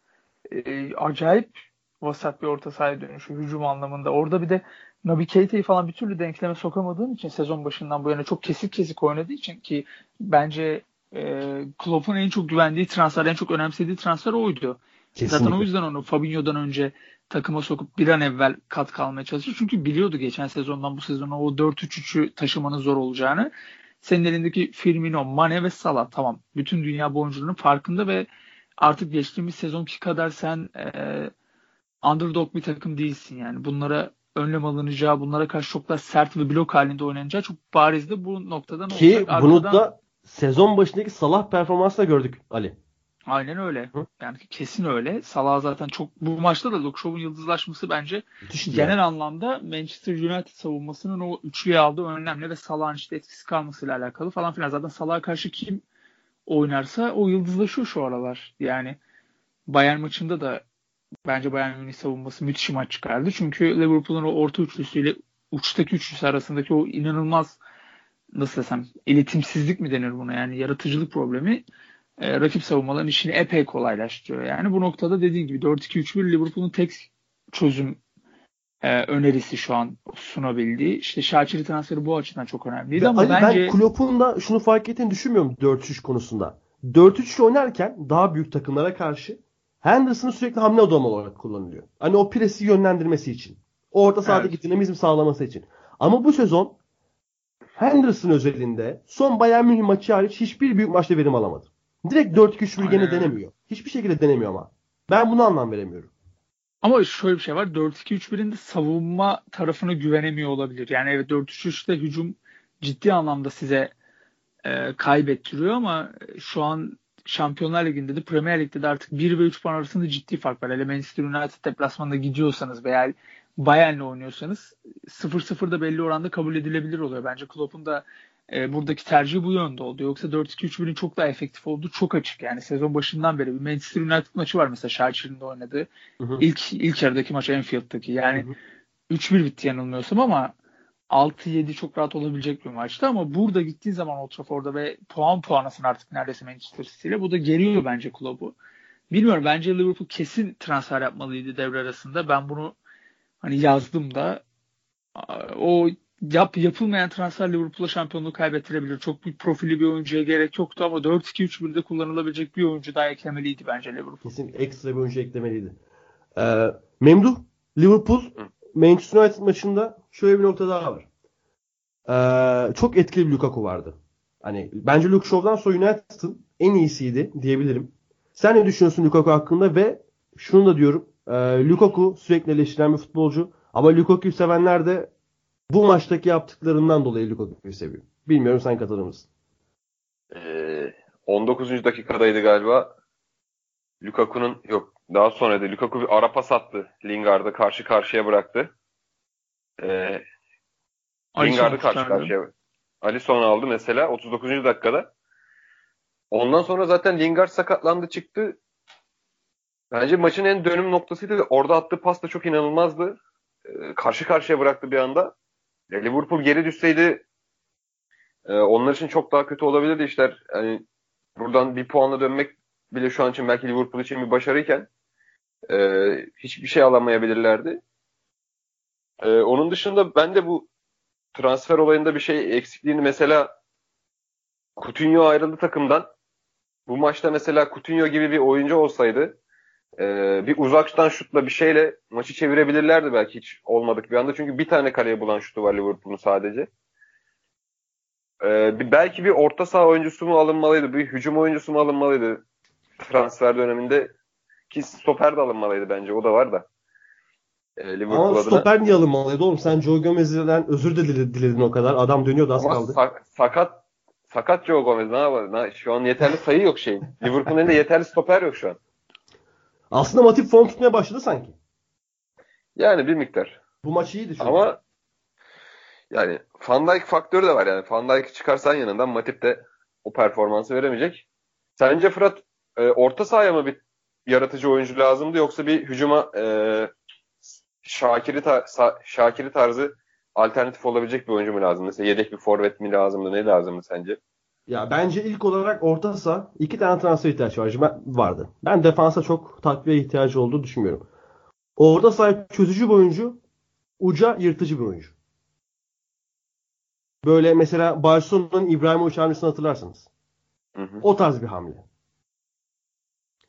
e, acayip vasat bir orta sahaya dönüşü hücum anlamında. Orada bir de Naby Keita'yı falan bir türlü denkleme sokamadığım için sezon başından bu yana çok kesik kesik oynadığı için ki bence e, Klopp'un en çok güvendiği transfer, en çok önemsediği transfer oydu. Kesinlikle. Zaten o yüzden onu Fabinho'dan önce takıma sokup bir an evvel kat kalmaya çalışıyor. Çünkü biliyordu geçen sezondan bu sezona o 4-3-3'ü taşımanın zor olacağını. Senin elindeki Firmino, Mane ve Salah tamam. Bütün dünya bu oyuncuların farkında ve artık geçtiğimiz sezonki kadar sen e, underdog bir takım değilsin yani. Bunlara önlem alınacağı, bunlara karşı çok daha sert ve blok halinde oynanacağı çok barizdi bu noktadan Ki olacak. bunu Arkadan... da sezon başındaki Salah performansla gördük Ali. Aynen öyle. Hı? Yani kesin öyle. Salah zaten çok bu maçta da Shaw'un yıldızlaşması bence Müthiş genel anlamda Manchester United savunmasının o üçlüye aldığı önemli ve Salah'ın işte etkisiz kalmasıyla alakalı falan filan. Zaten Salah'a karşı kim oynarsa o yıldızlaşıyor şu aralar. Yani Bayern maçında da bence Bayern Münih savunması müthiş maç çıkardı. Çünkü Liverpool'un o orta üçlüsüyle uçtaki üçlüsü arasındaki o inanılmaz nasıl desem iletimsizlik mi denir buna yani yaratıcılık problemi e, rakip savunmaların işini epey kolaylaştırıyor. Yani bu noktada dediğim gibi 4-2-3-1 Liverpool'un tek çözüm e, önerisi şu an sunabildiği. İşte Şakir'i transferi bu açıdan çok önemliydi Ve ama Ali, bence ben Klopp'un da şunu fark ettiğini düşünmüyorum 4-3 konusunda. 4-3 oynarken daha büyük takımlara karşı Henderson'ı sürekli hamle adamı olarak kullanılıyor. Hani o presi yönlendirmesi için. O orta sahadaki Evet. dinamizm sağlaması için. Ama bu sezon Henderson özelinde son Bayern Münih maçı hariç hiçbir büyük maçta verim alamadı. Direkt 4-2-3-1 gene Aynen. denemiyor. Hiçbir şekilde denemiyor ama. Ben buna anlam veremiyorum. Ama şöyle bir şey var. 4-2-3-1'in de savunma tarafına güvenemiyor olabilir. Yani evet 4-3-3'te hücum ciddi anlamda size e, kaybettiriyor ama şu an Şampiyonlar Ligi'nde de Premier Lig'de de artık 1 ve 3 puan arasında ciddi fark var. Hele Manchester United deplasmanında gidiyorsanız veya Bayern'le oynuyorsanız 0-0 da belli oranda kabul edilebilir oluyor. Bence Klopp'un da e, buradaki tercihi bu yönde oldu. Yoksa 4-2-3-1'in çok daha efektif olduğu çok açık. Yani sezon başından beri bir Manchester United maçı var mesela Şarkir'in de oynadığı. Hı hı. İlk ilk yarıdaki maç Enfield'daki. Yani Hı hı. 3-1 bitti yanılmıyorsam ama 6-7 çok rahat olabilecek bir maçtı ama burada gittiği zaman Old Trafford'da ve puan puanasın artık neredeyse Manchester City ile bu da geriyor bence kulübü. Bilmiyorum bence Liverpool kesin transfer yapmalıydı devre arasında. Ben bunu hani yazdım da o yap yapılmayan transfer Liverpool'a şampiyonluğu kaybettirebilir. Çok büyük profili bir oyuncuya gerek yoktu ama 4-2-3-1'de kullanılabilecek bir oyuncu daha eklemeliydi bence Liverpool. Kesin ekstra bir oyuncu eklemeliydi. Ee, Memduh, Liverpool Manchester United maçında şöyle bir nokta daha var. Ee, çok etkili bir Lukaku vardı. Hani bence Luke Shaw'dan sonra United'ın en iyisiydi diyebilirim. Sen ne düşünüyorsun Lukaku hakkında ve şunu da diyorum. E, Lukaku sürekli eleştirilen bir futbolcu ama Lukaku'yu sevenler de bu maçtaki yaptıklarından dolayı Lukaku'yu seviyor. Bilmiyorum sen katılır mısın? Ee, 19. dakikadaydı galiba. Lukaku'nun yok daha sonra da Lukaku bir ara pas attı. Lingard'ı karşı karşıya bıraktı. Ee, Lingard'ı karşı karşıya. Alisson aldı mesela 39. dakikada. Ondan sonra zaten Lingard sakatlandı çıktı. Bence maçın en dönüm noktasıydı. Orada attığı pas da çok inanılmazdı. Ee, karşı karşıya bıraktı bir anda. Liverpool geri düşseydi e, onlar için çok daha kötü olabilirdi işler. Yani buradan bir puanla dönmek bile şu an için belki Liverpool için bir başarıyken e, hiçbir şey alamayabilirlerdi. E, onun dışında ben de bu transfer olayında bir şey eksikliğini mesela Coutinho ayrıldı takımdan. Bu maçta mesela Coutinho gibi bir oyuncu olsaydı e, bir uzaktan şutla bir şeyle maçı çevirebilirlerdi belki hiç olmadık bir anda. Çünkü bir tane kaleye bulan şutu var Liverpool'un sadece. E, belki bir orta saha oyuncusu mu alınmalıydı, bir hücum oyuncusu mu alınmalıydı transfer döneminde ki stoper de alınmalıydı bence o da var da. E, Liverpool Ama adına. stoper niye alınmalıydı oğlum? Sen Joe Gomez'den özür de dile- diledin o kadar. Adam dönüyordu az Ama kaldı. sa- sakat sakat Joe Gomez ne yapar? Şu an yeterli sayı yok şeyin. Liverpool'un elinde yeterli stoper yok şu an. Aslında Matip form tutmaya başladı sanki. Yani bir miktar. Bu maç iyiydi çünkü. Ama yani Van Dijk faktörü de var yani. Van Dijk'i çıkarsan yanından Matip de o performansı veremeyecek. Sence Fırat e, orta sahaya mı bir yaratıcı oyuncu lazımdı yoksa bir hücuma e, Şakir'i Sa- Şakir'i tarzı alternatif olabilecek bir oyuncu mu lazım? Mesela yedek bir forvet mi lazımdı? Ne lazımdı sence? Ya bence ilk olarak orta saha iki tane transfer ihtiyaç var, vardı. Ben defansa çok takviye ihtiyacı olduğunu düşünmüyorum. Orta saha çözücü bir oyuncu, uca yırtıcı bir oyuncu. Böyle mesela Barcelona'nın İbrahimovic hamlesini hatırlarsınız. Hı hı. O tarz bir hamle.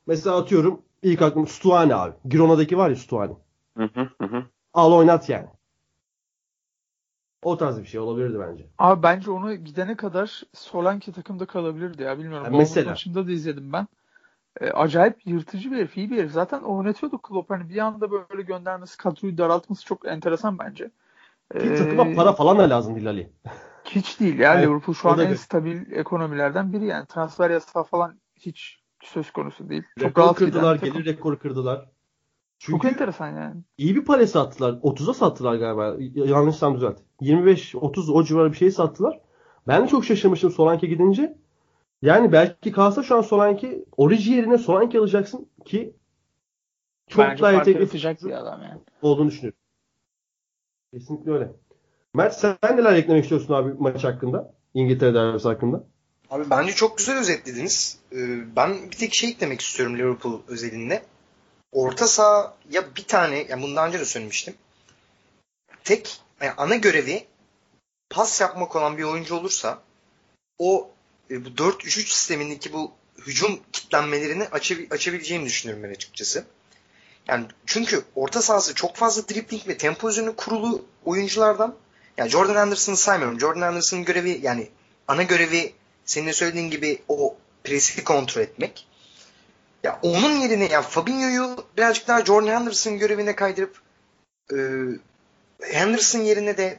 Mesela atıyorum ilk aklım Stuani abi. Girona'daki var ya Stuani. Hı hı hı hı. Al oynat yani. O tarz bir şey olabilirdi bence. Abi bence onu gidene kadar Solanke takımda kalabilirdi ya. Bilmiyorum. Ya Bournemouth mesela. maçında da izledim ben. E, acayip yırtıcı bir herif, iyi bir herif. Zaten oynatıyordu Klopp. Hani bir anda böyle göndermesi, kadroyu daraltması çok enteresan bence. Ki E, takıma para falan da lazım değil Ali. Hiç değil ya. Evet, Liverpool şu an en bir- stabil ekonomilerden biri yani. Transfer yasağı falan hiç söz konusu değil. Çok Rekor rahat kırdılar, gelir rekoru kırdılar. Çok Çünkü enteresan yani. iyi bir pare sattılar. 30'a sattılar galiba. Yanlışsam düzelt. 25-30 o civarı bir şey sattılar. Ben de çok şaşırmıştım Solanke gidince. Yani belki kalsa şu an Solanke Origi yerine Solanke alacaksın ki çok Bence daha yetenekli bir adam yani. olduğunu düşünüyorum. Kesinlikle öyle. Mert sen neler eklemek istiyorsun abi maç hakkında? İngiltere derbisi hakkında. Abi bence çok güzel özetlediniz. Ee, ben bir tek şey eklemek istiyorum Liverpool özelinde. Orta saha ya bir tane, yani bundan önce de söylemiştim. Tek yani ana görevi pas yapmak olan bir oyuncu olursa o e, bu 4-3-3 sistemindeki bu hücum kitlenmelerini açabil- açabileceğini düşünüyorum ben açıkçası. Yani çünkü orta sahası çok fazla dribbling ve tempo üzerine kurulu oyunculardan. Yani Jordan Anderson'ı saymıyorum. Jordan Anderson'ın görevi yani ana görevi senin söylediğin gibi o presi kontrol etmek. Ya onun yerine ya Fabinho'yu birazcık daha Jordan Henderson görevine kaydırıp e, Henderson yerine de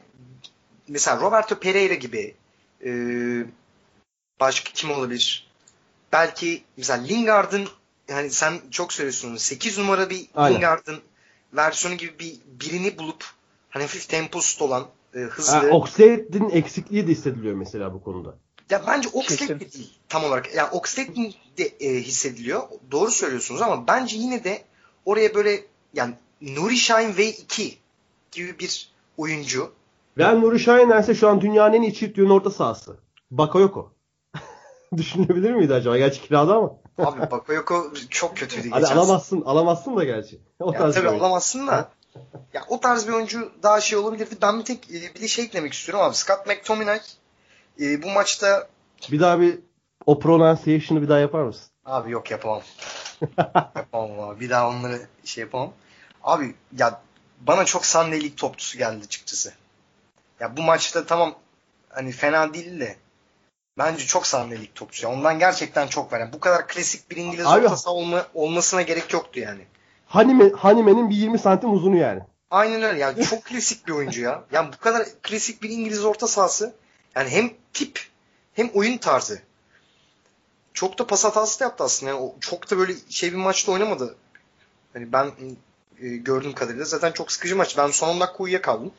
mesela Roberto Pereira gibi e, başka kim olabilir? Belki mesela Lingard'ın yani sen çok söylüyorsun 8 numara bir Aynen. Lingard'ın versiyonu gibi bir birini bulup hani hafif temposu olan e, hızlı. Ha, Oxlade'in eksikliği de hissediliyor mesela bu konuda. Ya bence Oxlade de değil tam olarak. Yani Oxlade de e, hissediliyor. Doğru söylüyorsunuz ama bence yine de oraya böyle yani Nuri Şahin V2 gibi bir oyuncu. Ben Nuri Şahinerse şu an dünyanın en iyi çift yönü orta sahası. Bakayoko. Düşünebilir miydi acaba? Gerçi kirada ama. Abi Bakayoko çok kötüydü Hadi alamazsın, alamazsın da gerçi. O Ya tabii alamazsın da. Ya o tarz bir oyuncu daha şey olabilirdi. Ben bir tek e, bir de şey eklemek istiyorum abi. Scott McTominay e, bu maçta Bir daha bir o pronunciation'ı bir daha yapar mısın? Abi yok yapamam. yapamam abi. Bir daha onları şey yapamam. Abi ya bana çok League topçusu geldi açıkçası. Ya bu maçta tamam hani fena değil de bence çok Sunday League topçusu. Ya ondan gerçekten çok var. Yani bu kadar klasik bir İngiliz Abi- orta saha olma, olmasına gerek yoktu yani. Hanime, Hanime'nin bir 20 santim uzunu yani. Aynen öyle. Yani çok klasik bir oyuncu ya. Yani bu kadar klasik bir İngiliz orta sahası. Yani hem tip hem oyun tarzı. Çok da pas hatası da yaptı aslında. Yani o çok da böyle şey bir maçta oynamadı. Hani ben e, gördüğüm kadarıyla zaten çok sıkıcı maç. Ben son 10 dakika uyuyakaldım.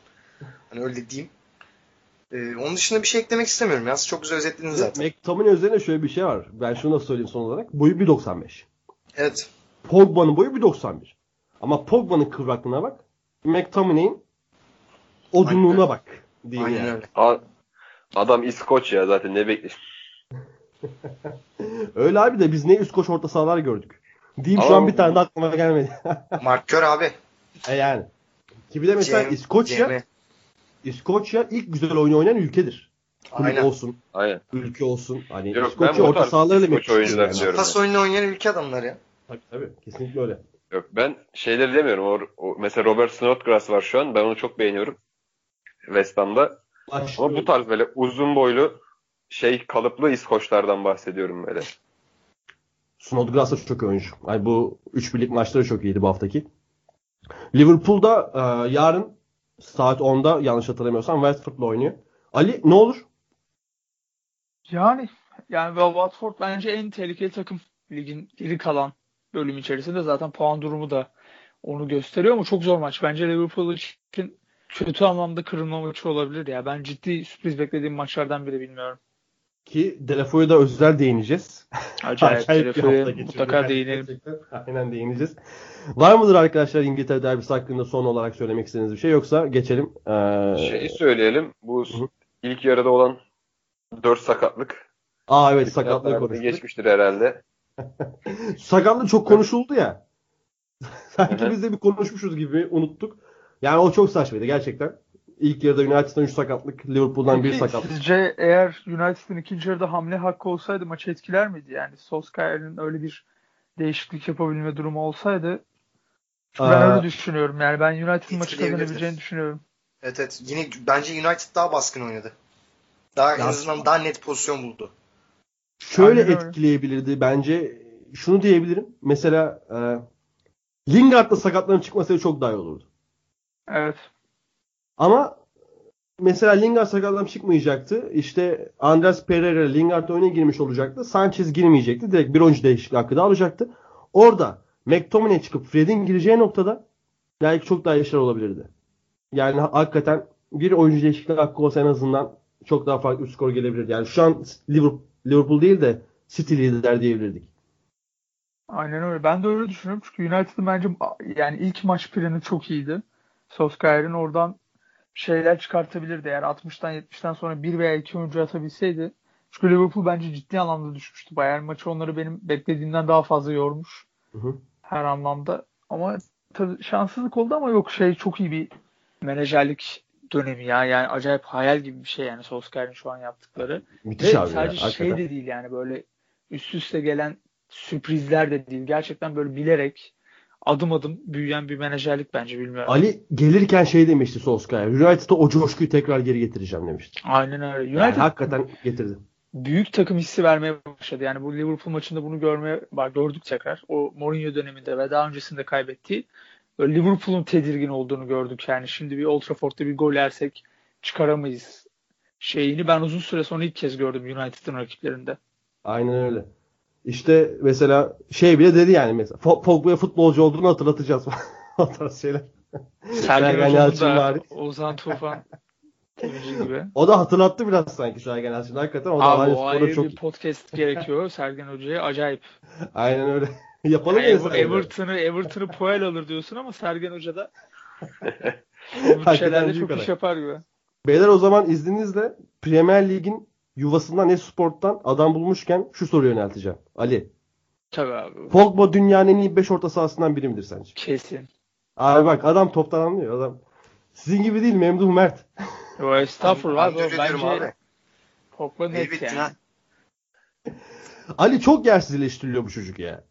Hani öyle diyeyim. E, onun dışında bir şey eklemek istemiyorum ya. Siz çok güzel özetlediniz zaten. McTominay üzerine şöyle bir şey var. Ben şunu da söyleyeyim son olarak. Boyu 1.95. Evet. Pogba'nın boyu 1.91. Ama Pogba'nın kıvraklığına bak. McTominay'in odunluğuna bak. Diyeyim Aynen yani. öyle. A- Adam İskoç ya zaten ne bekliyorsun? Öyle abi de biz ne üst koş orta sahalar gördük. Diyeyim şu an bir tane de aklıma gelmedi. Mark Kör abi. e yani. Ki bir de mesela Cem- İskoçya, Cemre. İskoçya ilk güzel oyunu oynayan ülkedir. Kulüp Aynen. olsun, Aynen. ülke olsun. Hani Yok, İskoçya orta sahalarıyla İskoç oyuncular yani. Pas oyunu oynayan ülke adamları ya. Tabii tabii. Kesinlikle öyle. Yok ben şeyleri demiyorum. O, o, mesela Robert Snodgrass var şu an. Ben onu çok beğeniyorum. West Ham'da. Ama bu tarz böyle uzun boylu şey kalıplı İskoçlardan bahsediyorum böyle. Snodgrass da çok iyi oyuncu. Yani bu 3 birlik maçları çok iyiydi bu haftaki. Liverpool'da e, yarın saat 10'da yanlış hatırlamıyorsam Watford'la oynuyor. Ali ne olur? Yani yani Watford bence en tehlikeli takım ligin geri kalan bölüm içerisinde zaten puan durumu da onu gösteriyor ama çok zor maç. Bence Liverpool için kötü anlamda kırılma maçı olabilir ya. Ben ciddi sürpriz beklediğim maçlardan biri bilmiyorum. Ki Delafoe'ya da özel değineceğiz. Acayip, Acayip bir Defoe'ye hafta geçirdi. mutlaka değinelim. Gerçekten. Aynen değineceğiz. Var mıdır arkadaşlar İngiltere derbisi hakkında son olarak söylemek istediğiniz bir şey yoksa geçelim. Ee, Şeyi söyleyelim. Bu Hı hı. ilk yarıda olan 4 sakatlık. Aa evet sakatlığı konuştuk. Geçmiştir herhalde. Sakatlık çok konuşuldu ya. Sanki biz de bir konuşmuşuz gibi unuttuk. Yani o çok saçmaydı gerçekten. İlk yarıda United'dan 3 sakatlık, Liverpool'dan 1 Peki, sakatlık. Sizce eğer United'ın ikinci yarıda hamle hakkı olsaydı maçı etkiler miydi? Yani Solskjaer'in öyle bir değişiklik yapabilme durumu olsaydı ben Aa. öyle düşünüyorum. Yani ben United'ın maçı kazanabileceğini düşünüyorum. Evet evet. Yine bence United daha baskın oynadı. Daha en Ya- azından daha net pozisyon buldu. Şöyle Aynen öyle. etkileyebilirdi bence. Şunu diyebilirim. Mesela e, Lingard'la sakatların çıkmasaydı çok daha iyi olurdu. Evet. Ama mesela Lingard sakatlanıp çıkmayacaktı. İşte Andres Pereira Lingard oyuna girmiş olacaktı. Sanchez girmeyecekti. Direkt bir oyuncu değişikliği hakkı da alacaktı. Orada McTominay çıkıp Fred'in gireceği noktada belki çok daha işler olabilirdi. Yani ha- hakikaten bir oyuncu değişikliği hakkı olsa en azından çok daha farklı bir skor gelebilirdi. Yani şu an Liverpool, Liverpool değil de City lider diyebilirdik. Aynen öyle. Ben de öyle düşünüyorum. Çünkü United'ın bence yani ilk maç planı çok iyiydi. Solskjaer'in oradan şeyler çıkartabilirdi. Eğer 60'tan 70'ten sonra bir veya iki oyuncu atabilseydi. Çünkü Liverpool bence ciddi anlamda düşmüştü. Bayern maçı onları benim beklediğimden daha fazla yormuş. Hı hı. Her anlamda. Ama tabii şanssızlık oldu ama yok şey çok iyi bir menajerlik dönemi ya. Yani acayip hayal gibi bir şey yani Solskjaer'in şu an yaptıkları. Müthiş Ve abi sadece ya. şey hakikaten. de değil yani böyle üst üste gelen sürprizler de değil. Gerçekten böyle bilerek adım adım büyüyen bir menajerlik bence bilmiyorum. Ali gelirken şey demişti Solskjaer. United'a o coşkuyu tekrar geri getireceğim demişti. Aynen öyle. United Yani hakikaten getirdi. büyük takım hissi vermeye başladı. Yani bu Liverpool maçında bunu görmeye bak gördük tekrar. O Mourinho döneminde ve daha öncesinde kaybettiği Liverpool'un tedirgin olduğunu gördük. Yani şimdi bir Old Trafford'da bir gol yersek çıkaramayız şeyini ben uzun süre sonra ilk kez gördüm United'ın rakiplerinde. Aynen öyle. İşte mesela şey bile dedi yani mesela Pogba'ya futbolcu olduğunu hatırlatacağız. o tarz şeyler. Sergen Yalçın bari. Ozan Tufan gibi. O da hatırlattı biraz sanki Sergen Yalçın. Hakikaten o da Abi Alanya o ayrı çok bir podcast gerekiyor Sergen Hoca'ya. Acayip. aynen öyle. Yapalım Yani ya. Everton'ı Everton'ı Puel alır diyorsun ama Sergen Hoca da şeylerde çok aday. iş yapar gibi. Beyler o zaman izninizle Premier Lig'in yuvasından Esport'tan adam bulmuşken şu soruyu yönelteceğim. Ali, Tabii abi. Pogba dünyanın en iyi 5 orta sahasından biri midir sence? Kesin. Abi bak adam toptan anlıyor adam. Sizin gibi değil Memduh Mert. O estağfurullah. Diyorum Bence abi. Pogba net yani. ya. Ali çok yersiz eleştiriliyor bu çocuk ya.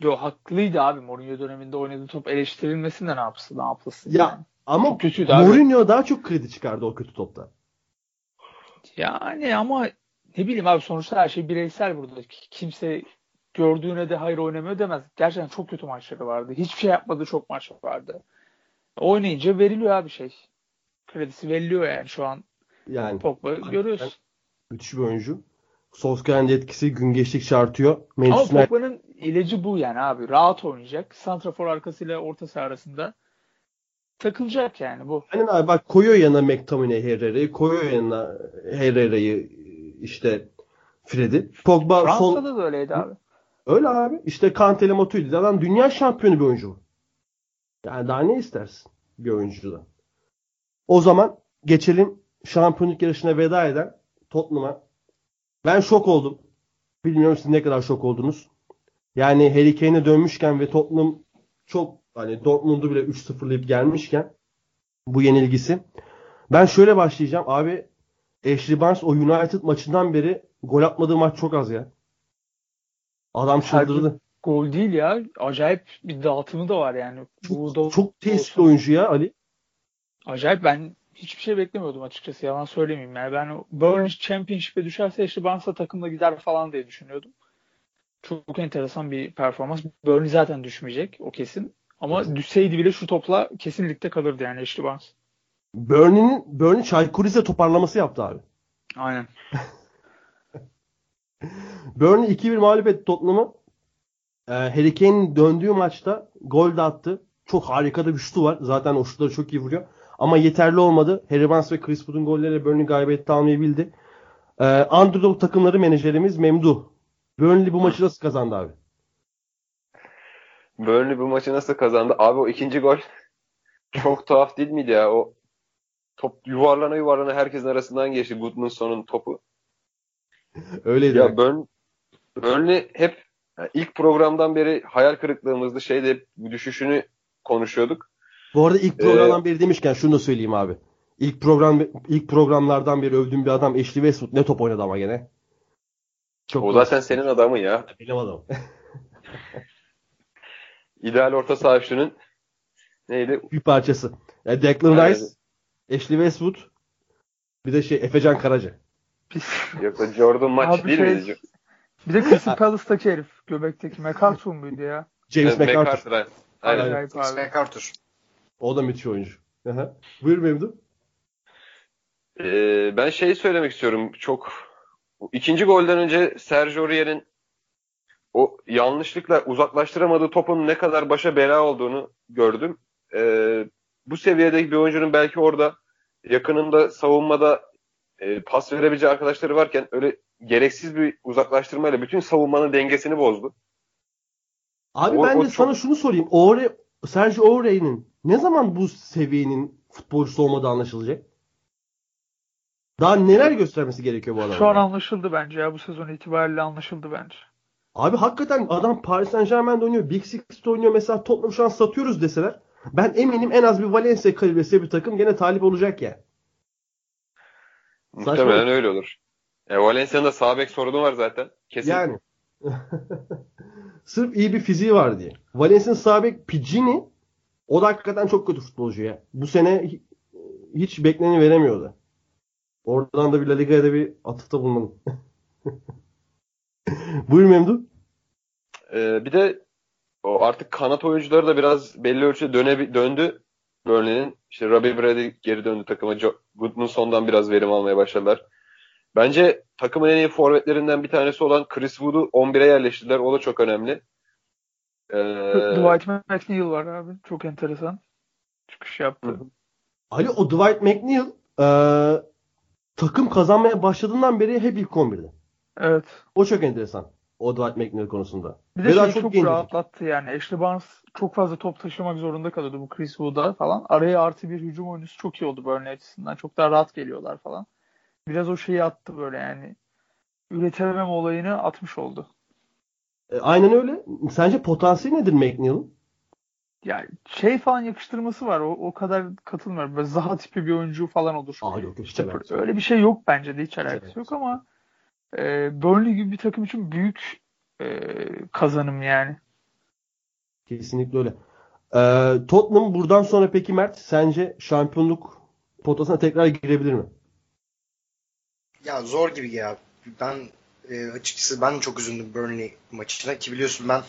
Yo haklıydı abi. Mourinho döneminde oynadığı top eleştirilmesin de ne yapsın ne yapılsın. Ya yani. ama Çok kötüydü abi. Mourinho daha çok kredi çıkardı o kötü topta. Yani ama ne bileyim abi sonuçta her şey bireysel burada. Kimse gördüğüne de hayır oynamıyor demez. Gerçekten çok kötü maçları vardı. Hiçbir şey yapmadığı çok maç vardı. Oynayınca veriliyor abi şey. Kredisi veriliyor yani şu an Yani Pogba görüyoruz. müthiş bir oyuncu. Solskjaer'in etkisi gün geçtikçe artıyor. Ama Manchester United- Pogba'nın ilacı bu yani abi. Rahat oynayacak. Santrafor arkasıyla orta saha arasında takılacak yani bu. Aynen abi bak koyuyor yanına McTominay Herrera'yı, koyuyor yanına Herrera'yı işte Fred'i. Pogba Fransa'da da öyleydi abi. öyle abi. İşte Kantele Matuidi adam dünya şampiyonu bir oyuncu. Yani daha ne istersin bir oyuncudan? O zaman geçelim şampiyonluk yarışına veda eden Tottenham'a. Ben şok oldum. Bilmiyorum siz ne kadar şok oldunuz. Yani Harry Kane'e dönmüşken ve Tottenham çok hani Dortmund'u bile 3-0'layıp gelmişken bu yenilgisi. Ben şöyle başlayacağım. Abi Ashley Barnes o United maçından beri gol atmadığı maç çok az ya. Adam çıldırdı. Gol değil ya. Acayip bir dağıtımı da var yani. Bu da Çok, çok tesisli oyuncu ya Ali. Acayip ben hiçbir şey beklemiyordum açıkçası. Yalan söylemeyeyim. Yani ben o Burnley Championship'e düşerse işte Barnes'a takımla gider falan diye düşünüyordum. Çok, çok enteresan bir performans. Burnley zaten düşmeyecek. O kesin. Ama düşseydi bile şu topla kesinlikle kalırdı yani Ashley Barnes. Burnley'nin Burnley Çaykur Rize toparlaması yaptı abi. Aynen. Burnley 2-1 mağlup etti Tottenham'ı. Ee, Harry Kane'in döndüğü maçta gol de attı. Çok harika da bir şutu var. Zaten o şutları çok iyi vuruyor. Ama yeterli olmadı. Harry Barnes ve Chris Wood'un golleriyle Burnley galibiyeti almayı bildi. Ee, underdog takımları menajerimiz Memduh. Burnley bu maçı nasıl kazandı abi? Burnley bu maçı nasıl kazandı? Abi o ikinci gol çok tuhaf değil miydi ya? O top yuvarlana yuvarlana herkesin arasından geçti Goodmanson'un topu. Öyleydi. Ya Burn, Burnley hep yani ilk programdan beri hayal kırıklığımızdı. Şeyde hep düşüşünü konuşuyorduk. Bu arada ilk programdan beri demişken şunu da söyleyeyim abi. İlk program ilk programlardan beri övdüğüm bir adam Ashley Westwood ne top oynadı ama gene. Çok O zaten senin adamın ya. benim adamım. İdeal orta saha üçlünün neydi? bir parçası. Yani Declan Evet. Rice, Ashley Westwood, bir de şey Efecan Karaca. Yoksa Jordan maç Abi değil şey- miydi? Bir de Crystal Palace'taki herif. Göbekteki McArthur muydu ya? James Evet, McArthur. McArthur, aynen. Aynen. Acayip abi. MacArthur. O da müthiş oyuncu. Aha. Buyur Memdu. Ee, ben şeyi söylemek istiyorum. Çok ikinci golden önce Sergio Aurier'in o yanlışlıkla uzaklaştıramadığı topun ne kadar başa bela olduğunu gördüm. Ee, bu seviyedeki bir oyuncunun belki orada yakınında savunmada e, pas verebileceği arkadaşları varken öyle gereksiz bir uzaklaştırmayla bütün savunmanın dengesini bozdu. Abi O- ben o de çok- sana şunu sorayım. Oğre, Sergio Aurel'in ne zaman bu seviyenin futbolcusu olmadığı anlaşılacak? Daha neler göstermesi gerekiyor bu adamın? Şu an anlaşıldı bence ya. Bu sezon itibariyle anlaşıldı bence. Abi hakikaten adam Paris Saint Germain'de oynuyor. Big Six'te oynuyor. Mesela Tottenham şu an satıyoruz deseler. Ben eminim en az bir Valencia kalibresi bir takım gene talip olacak ya. Muhtemelen öyle olur. E, Valencia'nın da sağ bek sorunu var zaten. Kesin. Yani. Sırf iyi bir fiziği var diye. Valencia'nın sağ bek Piccini o da hakikaten çok kötü futbolcu ya. Bu sene hi- hiç bekleneni veremiyordu. Oradan da bir La Liga'ya da bir atıfta bulunalım. Buyur Memduh. E, bir de o artık kanat oyuncuları da biraz belli ölçüde döne, döndü. Burnley'nin. İşte Robbie Brady geri döndü takıma. Goodmanson'dan biraz verim almaya başladılar. Bence takımın en iyi forvetlerinden bir tanesi olan Chris Wood'u 11'e yerleştirdiler. O da çok önemli. Ee, Dwight McNeil var abi. Çok enteresan. Çıkış yaptı. Hı. Ali o Dwight McNeil eee, takım kazanmaya başladığından beri hep ilk 11'de. Evet. O çok enteresan. O Dwight McNeil konusunda. Bir de şey çok, gencecik. rahatlattı yani. Ashley Barnes çok fazla top taşımak zorunda kalıyordu bu Chris Wood'a falan. Araya artı bir hücum oyuncusu çok iyi oldu Burnley açısından. Çok daha rahat geliyorlar falan. Biraz o şeyi attı böyle yani. Üretemem olayını atmış oldu. E, aynen öyle. Sence potansiyeli nedir McNeil'in? Yani şey falan yakıştırması var. O, o kadar katılmıyorum. Böyle Zaha tipi bir oyuncu falan olur. Aa yok yok İşte işte öyle bir şey yok bence de hiç alakası Evet. yok ama e, Burnley gibi bir takım için büyük e, kazanım yani. Kesinlikle öyle. Ee, Tottenham buradan sonra peki Mert sence şampiyonluk potasına tekrar girebilir mi? Ya zor gibi ya. Ben e, açıkçası ben çok üzüldüm Burnley maçına ki biliyorsun ben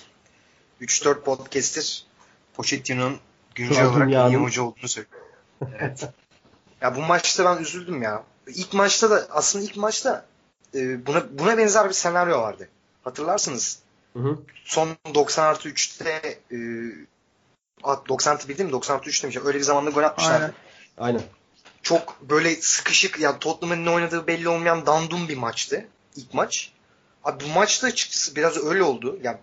3-4 podcast'tir Pochettino'nun güncel olarak dünyanın- iyi hoca olduğunu söylüyorum. Evet. ya bu maçta ben üzüldüm ya. İlk maçta da aslında ilk maçta e, buna buna benzer bir senaryo vardı. Hatırlarsınız. Hı hı. Son 90 artı 3'te e, ah, 90 artı 1 değil mi? 90 artı 3 demiş. Öyle bir zamanda gol atmışlardı. Aynen. Aynen. çok böyle sıkışık ya Tottenham'ın ne oynadığı belli olmayan dandum bir maçtı ilk maç. Abi bu maçta açıkçası biraz öyle oldu. Ya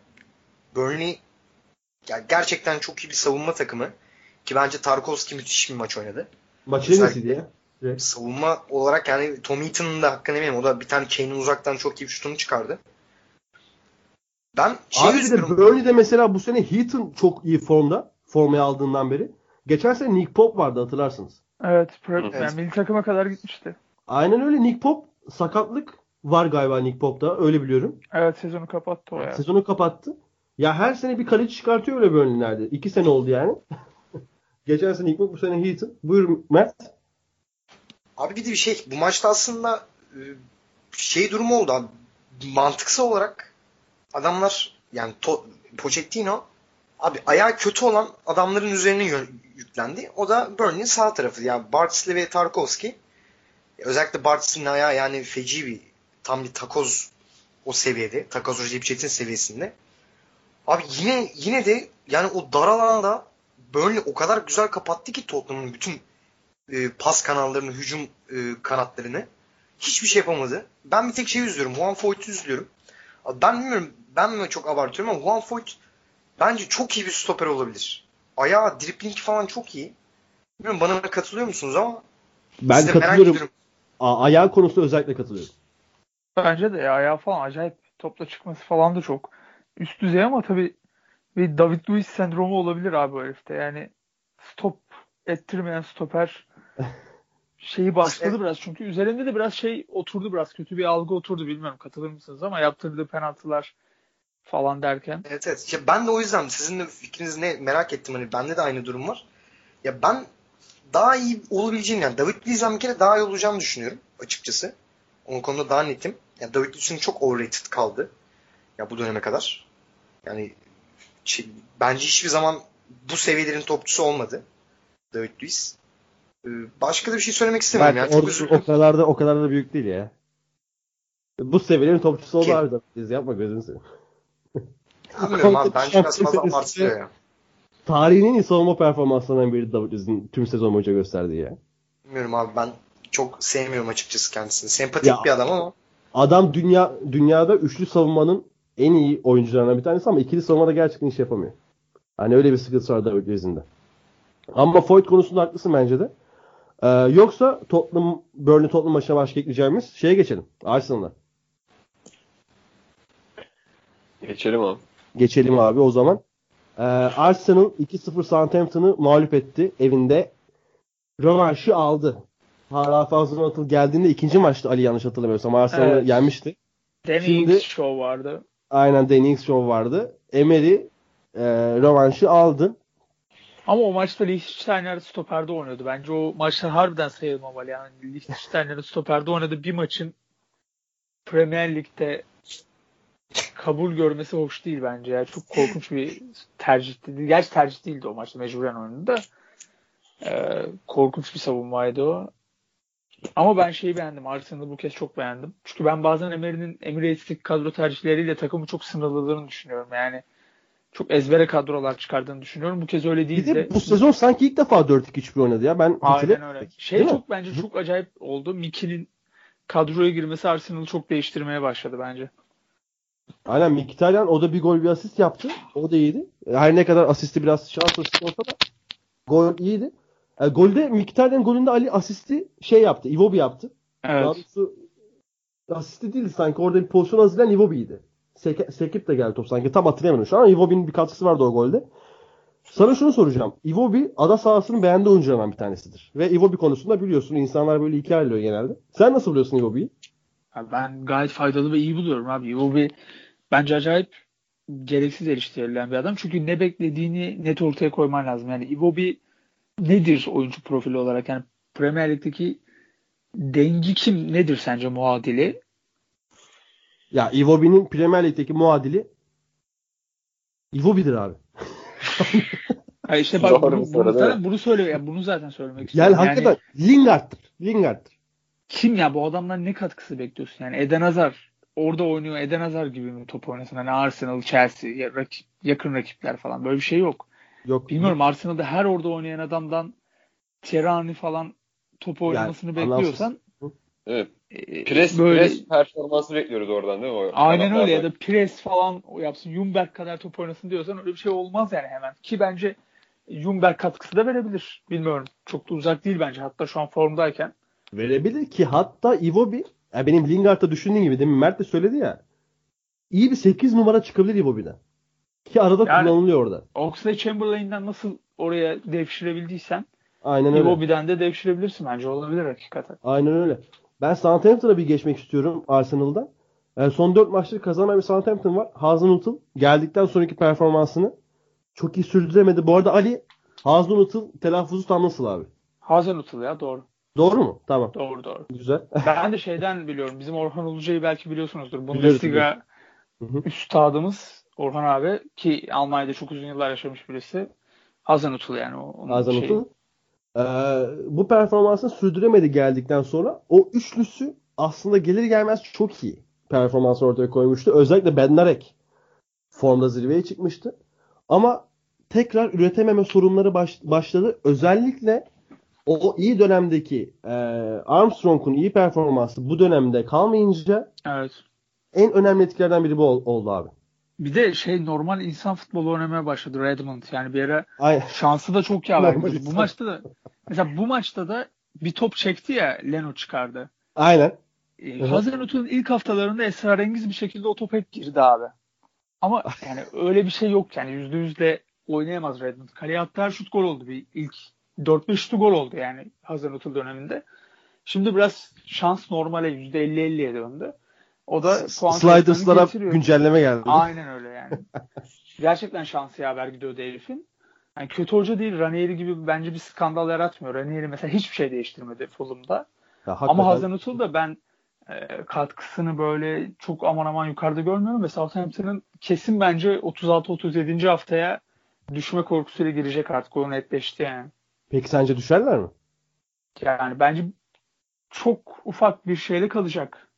Burnley ya gerçekten çok iyi bir savunma takımı ki bence Tarkovski müthiş bir maç oynadı. Maçı nesiydi ya? Direkt. Savunma olarak yani Tom Heaton'ın da hakkını yemeyeyim. O da bir tane Kane'in uzaktan çok iyi bir şutunu çıkardı. Ben şey Abi bir de. Burnley'de mesela bu sene Heaton çok iyi formda. Formayı aldığından beri. Geçen sene Nick Pope vardı hatırlarsınız. Evet, pro- Evet. yani milli takıma kadar gitmişti. Aynen öyle Nick Pope sakatlık var galiba Nick Pope'da öyle biliyorum. Evet sezonu kapattı o ya. Sezonu kapattı. Ya her sene bir kaleci çıkartıyor öyle Burnley'lerde. İki sene oldu yani. Geçen sene Nick Pope bu sene Heaton. Buyur Mert. Abi bir de bir şey bu maçta aslında e, şey durumu oldu abi. Mantıksal olarak adamlar yani to, Pochettino abi ayağı kötü olan adamların üzerine yüklendi. O da Burnley'in sağ tarafı. Yani Bartsley ve Tarkovski. Özellikle Bartsley'nin ayağı yani feci bir tam bir takoz o seviyede. Takoz Recep seviyesinde. Abi yine yine de yani o dar alanda Burnley o kadar güzel kapattı ki Tottenham'ın bütün e, pas kanallarını, hücum e, kanatlarını hiçbir şey yapamadı. Ben bir tek şey üzülüyorum. Juan Foyt'u üzülüyorum. Ben bilmiyorum ben mi çok abartıyorum ama Juan Foyt bence çok iyi bir stoper olabilir. Ayağı, dribling falan çok iyi. Bilmiyorum bana katılıyor musunuz ama Ben siz de merak katılıyorum. ediyorum. A- ayağı konusunda özellikle katılıyorum. Bence de ya ayağı falan acayip topla çıkması falan da çok üst düzey ama tabii bir David Luiz sendromu olabilir abi o herifte. Yani stop ettirmeyen stoper şeyi başladı biraz çünkü üzerinde de biraz şey oturdu biraz kötü bir algı oturdu bilmiyorum katılır mısınız ama yaptırdığı penaltılar falan derken. Evet evet. Ya ben de o yüzden sizin de fikriniz ne merak ettim. Hani bende de aynı durum var. Ya ben daha iyi olabileceğini yani David Luiz'den bir kere daha iyi olacağını düşünüyorum açıkçası. O konuda daha netim. Ya David Luiz'in çok overrated kaldı. Ya bu döneme kadar. Yani şey- bence hiçbir zaman bu seviyelerin topçusu olmadı. David Luiz. Ee, Başka da bir şey söylemek istemiyorum. Yani çok o, üzüldüm. o kadar da o kadar da büyük değil ya. Bu seviyenin topçusu oldu abi. Biz yapma gözünü seveyim. Bilmiyorum abi. Bence biraz fazla abartılıyor ya. Tarihin en iyi savunma performanslarından biri David Luiz'in tüm sezon boyunca gösterdiği ya. Bilmiyorum abi ben çok sevmiyorum açıkçası kendisini. Sempatik Ya. bir adam ama Adam dünya dünyada üçlü savunmanın en iyi oyuncularından bir tanesi ama ikili savunmada gerçekten iş yapamıyor. Hani öyle bir sıkıntısı var David Luiz'inde. Ama Foyt konusunda haklısın bence de. Ee, yoksa Tottenham, Burnley Tottenham maçına başka ekleyeceğimiz şeye geçelim. Arsenal'a. Geçelim abi. Geçelim abi o zaman. Ee, Arsenal 2-0 Southampton'ı mağlup etti. Evinde rövanşı aldı. Hala fazla atıl geldiğinde ikinci maçta Ali yanlış hatırlamıyorsam Arsenal'ı Evet. yenmişti. Danny Şimdi- Ings Show vardı. Aynen Danny Ings Show vardı. Emery e, rövanşı aldı. Ama o maçta Liechtensteiner stoperde oynuyordu. Bence o maçlar harbiden sayılmamalı. Yani Liechtensteiner'in stoperde oynadığı bir maçın Premier Lig'de kabul görmesi hoş değil bence. Yani çok korkunç bir tercihti. Gerçi tercih değildi o maçta. Mecburen oynadı da. Ee, korkunç bir savunmaydı o. Ama ben şeyi beğendim. Arsenal'ı bu kez çok beğendim. Çünkü ben bazen Emery'nin Emirates'lik kadro tercihleriyle takımı çok sınırladığını düşünüyorum. Yani çok ezbere kadrolar çıkardığını düşünüyorum. Bu kez öyle Bir değil de bu sezon sanki ilk defa 4-2-3-1 oynadı ya. Ben Aynen öyle. Şey Değil mi? çok bence çok acayip oldu. Mickey'nin kadroya girmesi Arsenal'ı çok değiştirmeye başladı bence. Aynen Mkhitaryan o da bir gol bir asist yaptı. O da iyiydi. Her ne kadar asisti biraz şans asisti olsa da gol iyiydi. E, golde Mkhitaryan golünde Ali asisti şey yaptı. Iwobi yaptı. Daha Evet. doğrusu asisti değildi sanki. Orada bir pozisyon hazırlayan Iwobi'ydi. Sekip de geldi top sanki. Tam hatırlayamadım şu an. Iwobi'nin bir katkısı vardı o golde. Sana şunu soracağım. Iwobi ada sahasının beğendiği oyunculardan bir tanesidir. Ve Iwobi konusunda biliyorsun insanlar böyle iki ayrılıyor genelde. Sen nasıl buluyorsun Iwobi'yi? Ben gayet faydalı ve iyi buluyorum abi. Iwobi bence acayip gereksiz eleştirilen bir adam. Çünkü ne beklediğini net ortaya koyman lazım. Yani Iwobi nedir oyuncu profili olarak? Yani Premier Lig'deki dengi kim nedir sence muadili? Ya Iwobi'nin Premier Lig'deki muadili Iwobi'dir abi. Ha işte bak Doğru bunu, bunu, zaten, bunu söyle yani bunu zaten söylemek Yani istiyorum. hakikaten Lingard'dır. Lingard'dır. kim ya bu adamdan ne katkısı bekliyorsun? Yani Eden Hazar orada oynuyor. Eden Hazar gibi mi top oynasın? Hani Arsenal, Chelsea, rakip, yakın rakipler falan. Böyle bir şey yok. Yok. Bilmiyorum Arsenal'da her orada oynayan adamdan Tierney falan top oynamasını Yani bekliyorsan Evet. e, Pres, böyle pres performansı bekliyoruz oradan değil mi? O aynen öyle ya da pres falan yapsın. Jumberg kadar top oynasın diyorsan öyle bir şey olmaz yani hemen. Ki bence Jumberg katkısı da verebilir. Bilmiyorum. Çok da uzak değil bence. Hatta şu an formdayken. Verebilir ki hatta Iwobi ya benim Lingard'da düşündüğüm gibi demin Mert de söyledi ya iyi bir 8 numara çıkabilir Iwobi'den. Ki arada Yani- kullanılıyor orada. Oxlade Chamberlain'den nasıl oraya devşirebildiysen Aynen öyle. Iwobi'den de devşirebilirsin bence. Olabilir hakikaten. Aynen öyle. Ben Southampton'a bir geçmek istiyorum Arsenal'dan. Yani son 4 maçları kazanan bir Southampton var. Hazenhuttl geldikten sonraki performansını çok iyi sürdüremedi. Bu arada Ali Hazenhuttl telaffuzu tam nasıl abi? Hazenhuttl ya doğru. Doğru mu? Tamam. Doğru doğru. Güzel. Ben de şeyden biliyorum. Bizim Orhan Uluca'yı belki biliyorsunuzdur. Bundesliga üstadımız Orhan abi ki Almanya'da çok uzun yıllar yaşamış birisi. Hazenhuttl yani o. Onun Hazenhuttl. Ee, bu performansını sürdüremedi geldikten sonra. O üçlüsü aslında gelir gelmez çok iyi performans ortaya koymuştu. Özellikle Bednarek formda zirveye çıkmıştı. Ama tekrar üretememe sorunları baş- başladı. Özellikle o iyi dönemdeki e, Armstrong'un iyi performansı bu dönemde kalmayınca Evet. en önemli etkilerden biri bu ol- oldu abi. Bir de şey normal insan futbolu oynamaya başladı Redmond. Yani bir ara Aynen. şansı da çok yaver. Normal Bu maçta da mesela bu maçta da bir top çekti ya Leno çıkardı. Aynen. E, hı. Hazenhutt'un ilk haftalarında esrarengiz bir şekilde o top hep girdi abi. Ama yani öyle bir şey yok yani yüzde yüzle oynayamaz Redmond. Kaleye attığı her şut gol oldu. Bir ilk 4-5 şutu gol oldu yani Hazenhuttl döneminde. Şimdi biraz şans normale %50-50'ye döndü. O da puan Sliders'lara güncelleme geldi. Aynen öyle yani. Gerçekten şansı yaver gidiyordu herifin. Yani kötü hoca değil. Ranieri gibi bence bir skandal yaratmıyor. Ranieri mesela hiçbir şey değiştirmedi Fulham'da. Ya, Ama. Hazenhuttl da ben e, katkısını böyle çok aman aman yukarıda görmüyorum ve Southampton'ın kesin bence 36-37. haftaya düşme korkusuyla girecek artık o netleşti yani. Peki sence düşerler mi? Yani bence çok ufak bir şeyle kalacak.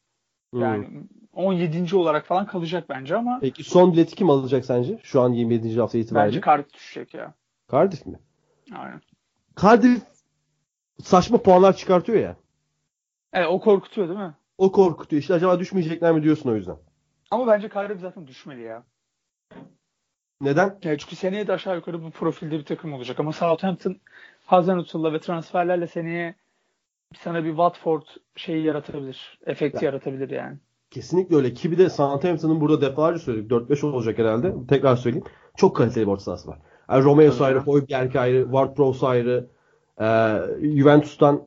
Hmm. Yani 17. olarak falan kalacak bence ama Peki son bileti kim alacak sence? Şu an 27. hafta itibariyle. bence Cardiff düşecek ya. Cardiff mi? Aynen. Cardiff saçma puanlar çıkartıyor ya. Evet, o korkutuyor değil mi? O korkutuyor. İşte acaba düşmeyecekler mi diyorsun o yüzden. Ama bence Kyrie zaten düşmeli ya. Neden? Yani çünkü seneye de aşağı yukarı bu profilde bir takım olacak. Ama Southampton Hazenhutl'la ve transferlerle seneye sana bir Watford şeyi yaratabilir. Efekti Ya. yaratabilir yani. Kesinlikle öyle. Ki bir de Southampton'ın burada defalarca söyledik. 4-5 olacak herhalde. Tekrar söyleyeyim. Çok kaliteli bir orta sahası var. Yani Tabii ayrı. Højbjerg ayrı, Ward-Prowse ayrı. Ee, Juventus'tan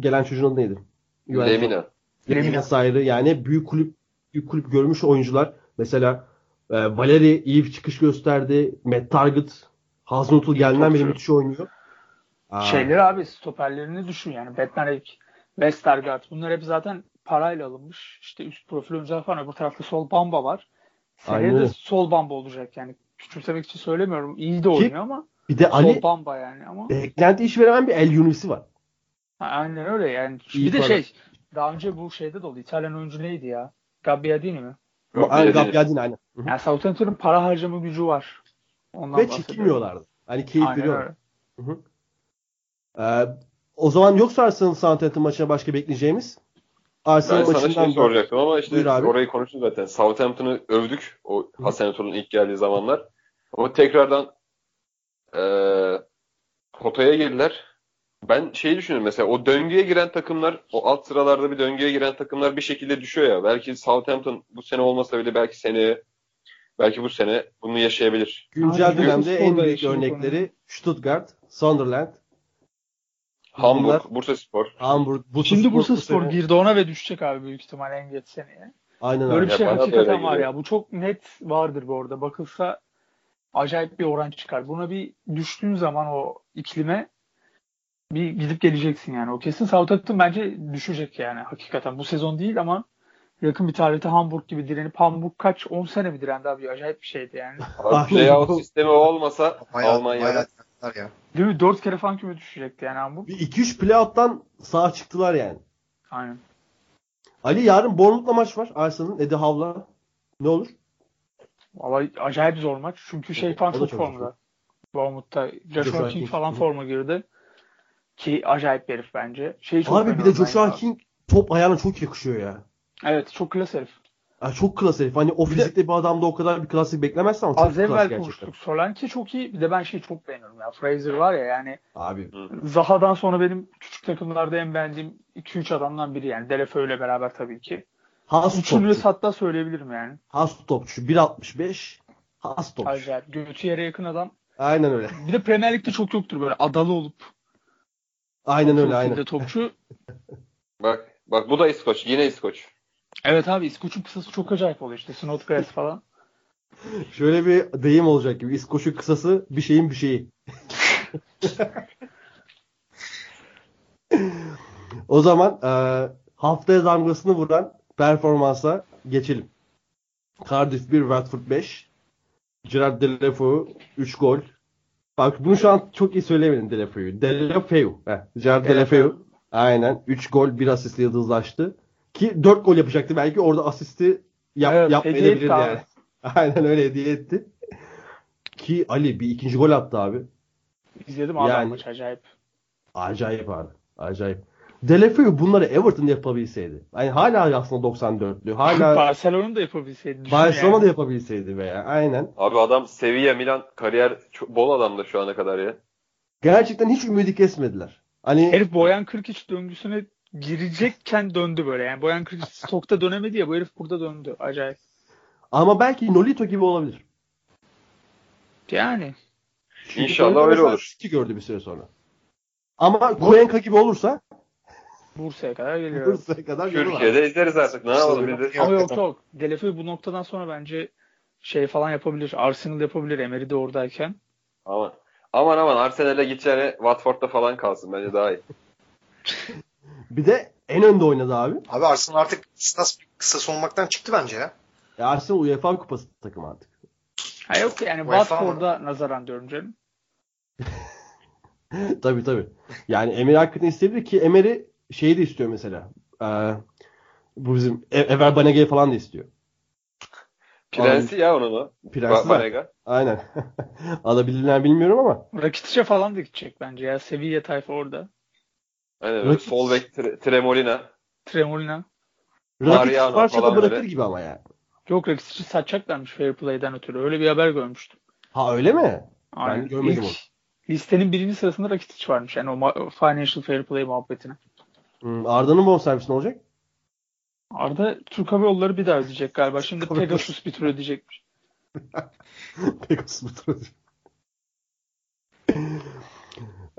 gelen çocuğun adı neydi? Juventus. Lemina. Lemina ayrı. Yani büyük kulüp büyük kulüp görmüş oyuncular. Mesela e, Valeri iyi bir çıkış gösterdi. Matt Target Haznut'u geldiğinden beri müthiş oynuyor. Aa, Şeyleri abi stoperlerini düşün yani. Bednarek, Westergaard bunlar hep zaten parayla alınmış. İşte üst profil oyuncular falan. Öbür tarafta sol Bamba var. Seneye de sol Bamba olacak yani. Küçümsemek için söylemiyorum. İyi de oynuyor ama bir de sol Ali Bamba yani ama beklenti iş veremen bir El Yunus'i var. Ha, aynen öyle yani. İyi bir de para. şey daha önce bu şeyde de oldu. İtalyan oyuncu neydi ya? Gabbiadini mi? Yok, Aynen. Gabbiadini aynen. Yani Southampton'ın para harcama gücü var. Ondan Ve çekinmiyorlardı. Hani keyif veriyorlar. Ee, o zaman yoksa Arsenal Southampton maçına başka bekleyeceğimiz? Arsenal Ben sana maçından şey da- soracaktım ama işte abi. orayı konuştuk zaten. Southampton'ı övdük o Hasenhüttl'ün ilk geldiği zamanlar. Ama tekrardan eee potaya girdiler. Ben şeyi düşünüyorum mesela o döngüye giren takımlar o alt sıralarda bir döngüye giren takımlar bir şekilde düşüyor ya. Belki Southampton bu sene olmasa bile belki seneye belki bu sene bunu yaşayabilir. Güncel dönemde en büyük örnekleri Stuttgart, Sunderland, Hamburg, Bunlar- Bursaspor. Hamburg, Bursa Şimdi Spor Bursa bu Spor sene- girdi ona ve düşecek abi büyük ihtimal en geç seneye. Aynen Böyle öyle. bir şey hakikaten var ya. Bu çok net vardır bu arada. Bakılsa acayip bir oran çıkar. Buna bir düştüğün zaman o iklime bir gidip geleceksin yani. O kesin Southampton bence düşecek yani hakikaten. Bu sezon değil ama yakın bir tarihte Hamburg gibi direnip Hamburg kaç 10 sene mi direndi abi? Acayip bir şeydi yani. Abi playout sistemi olmasa Almanya'da bayağı direndiler ya. Değil mi? 4 kere falan küme düşecekti yani Hamburg. Bir 2-3 playout'tan sağ çıktılar yani. Aynen. Ali yarın Bournemouth'la maç var. Arsenal'ın Eddie Howe'la. Ne olur? Vallahi acayip zor maç. Çünkü şey falan çok çok formda. Bournemouth'ta Joshua, King, King. falan forma girdi. Ki acayip bir herif bence. Şeyi çok Abi bir de Joshua. King top ayağına çok yakışıyor ya. Evet çok klas herif. Ya çok klas herif. Hani o fizikte bir adamda o kadar bir klasik beklemezsin ama çok Az klas evvel gerçekten. konuştuk. Solanke çok iyi. Bir de ben şeyi çok beğeniyorum ya. Fraser var ya yani Abi Zaha'dan sonra benim küçük takımlarda en beğendiğim 2-3 adamdan biri yani. Delefeu ile beraber tabii ki. has Üçüncü topçu. hatta söyleyebilirim yani. Has topçu. 1.65. Has topçu. Acayip. Götü yere yakın adam. Aynen öyle. Bir de Premier Lig'de çok yoktur böyle adalı olup. Aynen öyle profilde aynen. topçu. bak bak bu da İskoç. Yine İskoç. Evet abi İskoç'un kısası çok acayip oluyor işte. Snodgrass falan. Şöyle bir deyim olacak gibi. İskoç'un kısası bir şeyin bir şeyi. o zaman e, haftaya damgasını vuran performansa geçelim. Cardiff 1, Watford 5. Gerard Delafeu 3 gol. Bak bunu şu an çok iyi söyleyemedim Delafeu'yu. Delafeu. Heh, Gerard Delafeu. Aynen. 3 gol 1 asistle yıldızlaştı. Ki 4 gol yapacaktı. Belki orada asisti yap, Evet, yapmayabilirdi abi. yani. Aynen öyle hediye etti. Ki Ali bir ikinci gol attı abi. İzledim Yani- maç acayip. Acayip abi. Acayip. Delafeu bunları Everton yapabilseydi. Yani hala aslında 94'lü. Hala Barcelona'nın da yapabilseydi. Barcelona yani. da yapabilseydi veya aynen. Abi adam Sevilla, Milan kariyer çok bol adamda şu ana kadar ya. Gerçekten hiç ümidi kesmediler. Hani Herif Boyan Kırkiç döngüsüne girecekken döndü böyle. Yani Boyan Kırkiç stokta dönemedi ya bu herif burada döndü. Acayip. ama belki Nolito gibi olabilir. Yani. Çünkü İnşallah öyle olur. City gördü bir süre sonra. Ama Cuenca gibi olursa Bursa'ya kadar geliyor. Bursa'ya kadar var. Türkiye'de izleriz artık. Ne yapalım biz de. Ama yok yok. Delefeu bu noktadan sonra bence şey falan yapabilir. Arsenal yapabilir. Emery de oradayken. Aman. Aman aman Arsenal'e gideceğine Watford'da falan kalsın. Bence daha iyi. Bir de en önde oynadı abi. Abi Arsenal artık kısas, kısas olmaktan çıktı bence ya. E Arsenal UEFA kupası takımı artık. Ha yok yani Watford'a nazaran diyorum canım. tabii tabii. Yani Emery hakikaten isteyebilir ki Emery şeyi de istiyor mesela. Ee, bu bizim E- Ever Banega'yı falan da istiyor. Prensi ya onun o. Prensi. Banega. Aynen. Alabilirler bilmiyorum ama. Rakitic'e falan da gidecek bence ya. Sevilla tayfa orada. Aynen öyle. Sol bek Tre- Tremolina. Tremolina. Sparta'da falan bırakır böyle. gibi ama yani. Yok Rakic'i satacaklarmış fair play'den ötürü. Öyle bir haber görmüştüm. Ha öyle mi? Aynen. Ben görmedim İlk onu. Listenin birinci sırasında Rakitic varmış. Yani o financial fair play muhabbetine. Hmm, Arda'nın bonservisi ne olacak? Arda Türk Hava Yolları bir daha ödeyecek galiba. Şimdi. Pegasus bir tur ödeyecekmiş. Pegasus bu tarafa.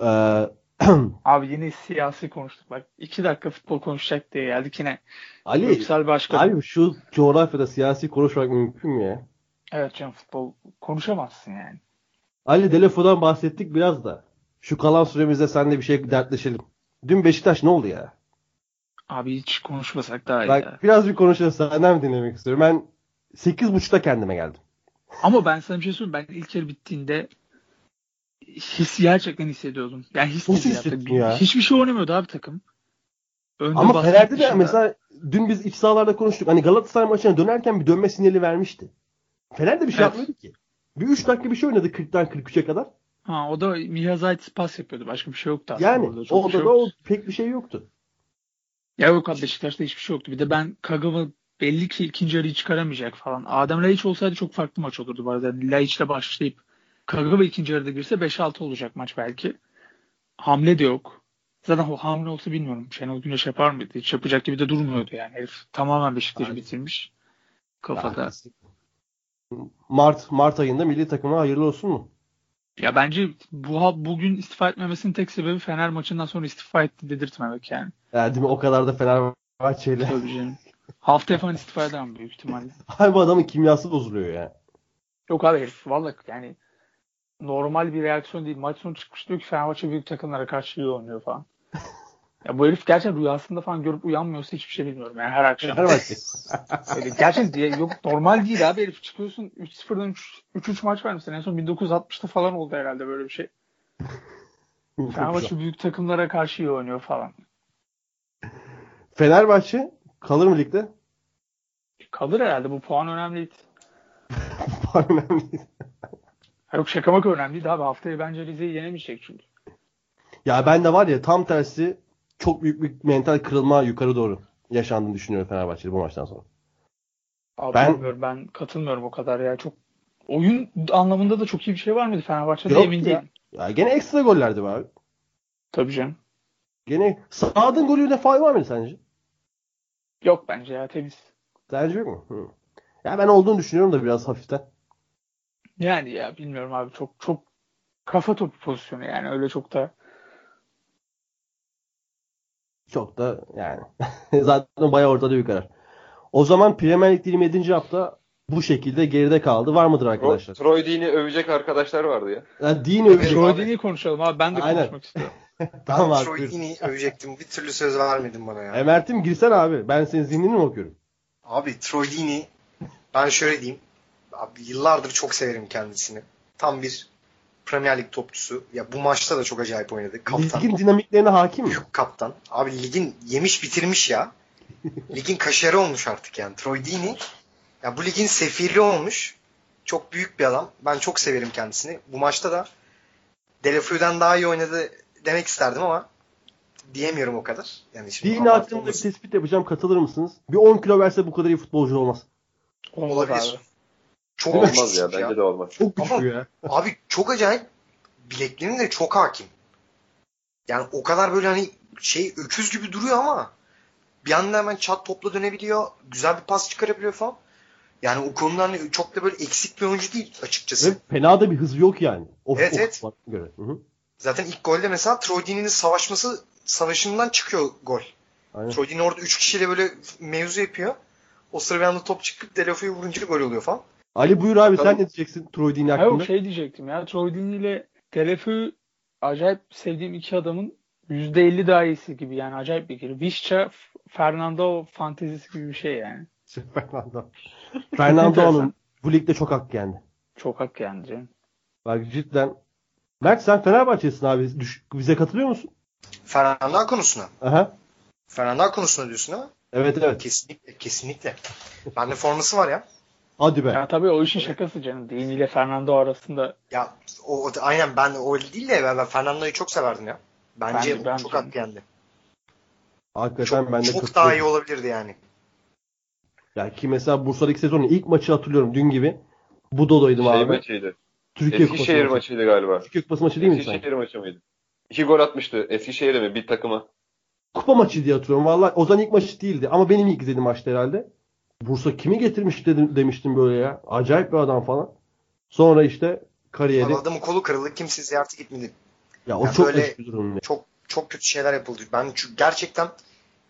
Ee, Abi yine siyasi konuştuk. Bak iki dakika futbol konuşacak diye geldik yine. Ali, Yüksel Başkan. abi şu coğrafyada siyasi konuşmak mümkün mü ya? Evet canım futbol konuşamazsın yani. Ali Delefo'dan bahsettik biraz da. Şu kalan süremizde seninle bir şey dertleşelim. Dün Beşiktaş ne oldu ya? Abi hiç konuşmasak daha iyi. ya. Bak biraz bir konuşalım senden dinlemek istiyorum. Ben 8.30'da kendime geldim. Ama ben sana bir şey söyleyeyim. Ben ilk yarı bittiğinde his gerçekten hissediyordum. Yani his Nasıl hissettin ya? Hiçbir şey oynamıyordu abi takım. Önde Ama Fener'de de mesela dün biz iç sahalarda konuştuk. Hani Galatasaray maçına dönerken bir dönme sinyali vermişti. Fener de bir şey Evet. yapmıyordu ki. Bir 3 dakika bir şey oynadı 40'tan 43'e kadar. Ha, o da Mihazaitis pas yapıyordu. Başka bir şey yoktu aslında. Yani orada. Çok orada şey da o pek bir şey yoktu. Ya yok abi Beşiktaş'ta hiçbir şey yoktu. Bir de ben Kagawa belli ki ikinci yarıyı çıkaramayacak falan. Adem Laiç olsaydı çok farklı maç olurdu bu arada. Yani Laiç'le başlayıp Kagawa ikinci yarıda girse 5-6 olacak maç belki. Hamle de yok. Zaten o hamle olsa bilmiyorum. Şenol Güneş yapar mıydı? Hiç yapacak gibi de durmuyordu yani. Herif tamamen Beşiktaş'ı bitirmiş. Kafada. Mart Mart ayında milli takıma hayırlı olsun mu? Ya bence bu bugün istifa etmemesinin tek sebebi Fener maçından sonra istifa etti dedirtmemek yani. Ya değil mi? O kadar da Fenerbahçe'yle. Tabii canım. Haftaya falan istifa eder büyük ihtimalle. Abi bu adamın kimyası bozuluyor ya. Yok abi herif vallahi yani normal bir reaksiyon değil. Maç sonu çıkmış diyor ki Fenerbahçe büyük takımlara karşı iyi oynuyor falan. ya bu herif gerçekten rüyasında falan görüp uyanmıyorsa hiçbir şey bilmiyorum. Yani her akşam. Fenerbahçe. Öyle gerçekten diye, yok normal değil abi herif çıkıyorsun 3-0'dan 3-3 maç vermişsin. En son 1960'ta falan oldu herhalde böyle bir şey. Fenerbahçe büyük takımlara karşı iyi oynuyor falan. Fenerbahçe kalır mı ligde? Kalır herhalde bu puan önemliydi. Önemli değil. Ha Yok şaka maka önemliydi abi. Haftaya bence Rize'yi yenemeyecek çünkü. ya ben de var ya tam tersi çok büyük bir mental kırılma yukarı doğru yaşandığını düşünüyorum Fenerbahçe'de bu maçtan sonra. Abi Ben- ben katılmıyorum o kadar ya. Çok oyun anlamında da çok iyi bir şey var mıydı Fenerbahçe'de Yok emin değilim. Ya gene ekstra gollerdi abi. Tabii canım. Gene Saad'ın golüne faul var mıydı sence? Yok bence ya temiz. Sence yok mu? Hı. Ya ben olduğunu düşünüyorum da biraz hafiften. Yani ya bilmiyorum abi çok çok kafa topu pozisyonu yani öyle çok da Çok da yani. Zaten bayağı ortada bir karar. O zaman Premier Lig 27. hafta bu şekilde geride kaldı. Var mıdır arkadaşlar? Troy Deen'i övecek arkadaşlar vardı ya. Ya Dean övecek. Troy- Troy konuşalım abi ben de Aynen. konuşmak istiyorum. tamam ben abi. Troy. Deeney övecektim. Bir türlü söz vermedin bana ya. Emert'im girsen abi. Ben senin zihnini mi okuyorum? Abi Troy Deeney ben şöyle diyeyim. Abi yıllardır çok severim kendisini. Tam bir Premier Lig topçusu. Ya bu maçta da çok acayip oynadı. Kaptan. Ligin dinamiklerine hakim mi? Yok kaptan. Abi ligin yemiş bitirmiş ya. Ligin kaşarı olmuş artık yani. Troy Deeney ya bu ligin sefiri olmuş. Çok büyük bir adam. Ben çok severim kendisini. Bu maçta da Delafeu'den daha iyi oynadı demek isterdim ama diyemiyorum o kadar. Yani şimdi abartı hakkında bir tespit yapacağım. Katılır mısınız? Bir 10 kilo verse bu kadar iyi futbolcu olmaz. Olmaz Olabilir. Çok Olmaz ya bence de olmaz. Çok Ama- güçlü ya. Abi çok acayip bileklerine de çok hakim. Yani o kadar böyle hani şey öküz gibi duruyor ama bir anda hemen çat topla dönebiliyor. Güzel bir pas çıkarabiliyor falan. Yani o konuda hani çok da böyle eksik bir oyuncu değil açıkçası. Ve fena da bir hızı yok yani. O, Evet, o evet. göre. Hı hı. Zaten ilk golde mesela Troy Deeney'nin savaşması savaşından çıkıyor gol. Troy Deeney orada 3 kişiyle böyle mevzu yapıyor. O sırada bir anda top çıkıp Delafeu'yu vurunca gol oluyor falan. Ali buyur abi sen Tabii. ne diyeceksin Troy Deeney Ha hakkında? yok şey diyecektim ya. Troy Deeney ile Telefü acayip sevdiğim iki adamın %50 daha iyisi gibi yani acayip bir ikili. Vişça Fernando fantezisi gibi bir şey yani. Fernando. Fernando'nun bu ligde çok hak yendi. Çok hak yani canım. Bak cidden. Mert sen Fenerbahçe'sin abi. Düş- bize katılıyor musun? Fernando konusuna. Aha. Fernando konusuna diyorsun ha? Evet evet. Kesinlikle, kesinlikle. Bende forması var ya. Hadi be. Ya tabii o işin şakası canım. Dini ile Fernando arasında Ya o, o- aynen ben o değil de ben, ben Fernando'yu çok severdim ya. Bence Ben ben çok hak yendi. Hakikaten Çok, ben de çok katılıyorum. daha iyi olabilirdi yani. Yani ki mesela Bursa'daki sezonun ilk maçı hatırlıyorum dün gibi. Budo'daydım Şey abi. maçıydı. Türkiye Eskişehir maçı. maçıydı galiba. Türkiye Kupası maçı değil mi sanki? Eskişehir maçı mıydı? İki gol atmıştı. Eskişehir'e mi? Bir takıma. Kupa maçı diye hatırlıyorum. Vallahi Ozan ilk maçı değildi ama benim ilk izlediğim maçtı herhalde. Bursa kimi getirmiş dedim, demiştim böyle ya. Acayip bir adam falan. Sonra işte kariyeri. Adamın kolu kırıldı. Kimse ziyarete gitmedi. Ya o Yani çok böyle- bir durum. ya. Çok çok kötü şeyler yapıldı. Ben çünkü gerçekten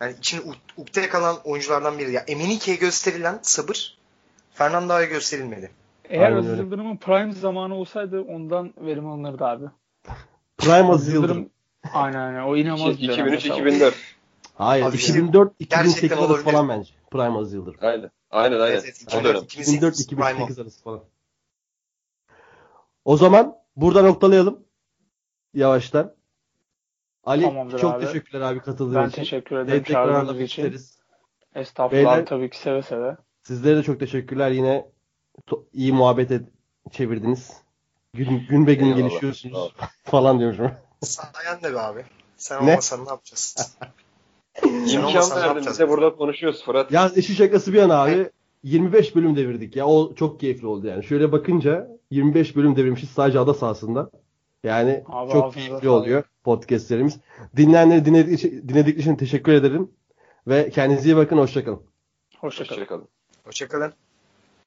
yani içine uk- ukde kalan oyunculardan biri. Ya Emenike'ye gösterilen sabır Fernando'ya gösterilmedi. Eğer Aynen Aziz. Yıldırım'ın prime zamanı olsaydı ondan verim alınırdı abi. Prime Aziz Yıldırım. Aynen aynen. O inanılmaz bir dönem mesela. 2003-2004. Hayır. Abi 2004 2008 gerçekten arası olabilir. falan bence. Prime Aziz Yıldırım. Aynen. Aynen aynen. Evet, evet, o dönem. 2004 2008 Prime 2008 arası falan. O zaman burada noktalayalım. Yavaştan. Ali Tamamdır çok abi. teşekkürler abi katıldığın Ben için. teşekkür Seni ederim çağırdığınız için. isteriz. Estağfurullah Beyler- tabii ki seve seve. Sizlere de çok teşekkürler. Yine iyi muhabbet ed- çevirdiniz. Gün, gün be gün Eyvallah. gelişiyorsunuz falan diyormuşum. Sayen de be abi. Sen Ne? olmasan ne yapacağız? İmkan? Bize burada konuşuyoruz Fırat. Ya işi şakası bir yana abi. 25 bölüm devirdik ya. O çok keyifli oldu yani. Şöyle bakınca 25 bölüm devirmişiz sadece ada sahasında. Yani Abi çok ağzınıza keyifli sağlık. oluyor podcastlerimiz. Dinleyenleri dinledik için, dinledik için teşekkür ederim. Ve kendinize iyi bakın. Hoşçakalın. Hoşçakalın. Hoşçakalın. Hoşçakalın.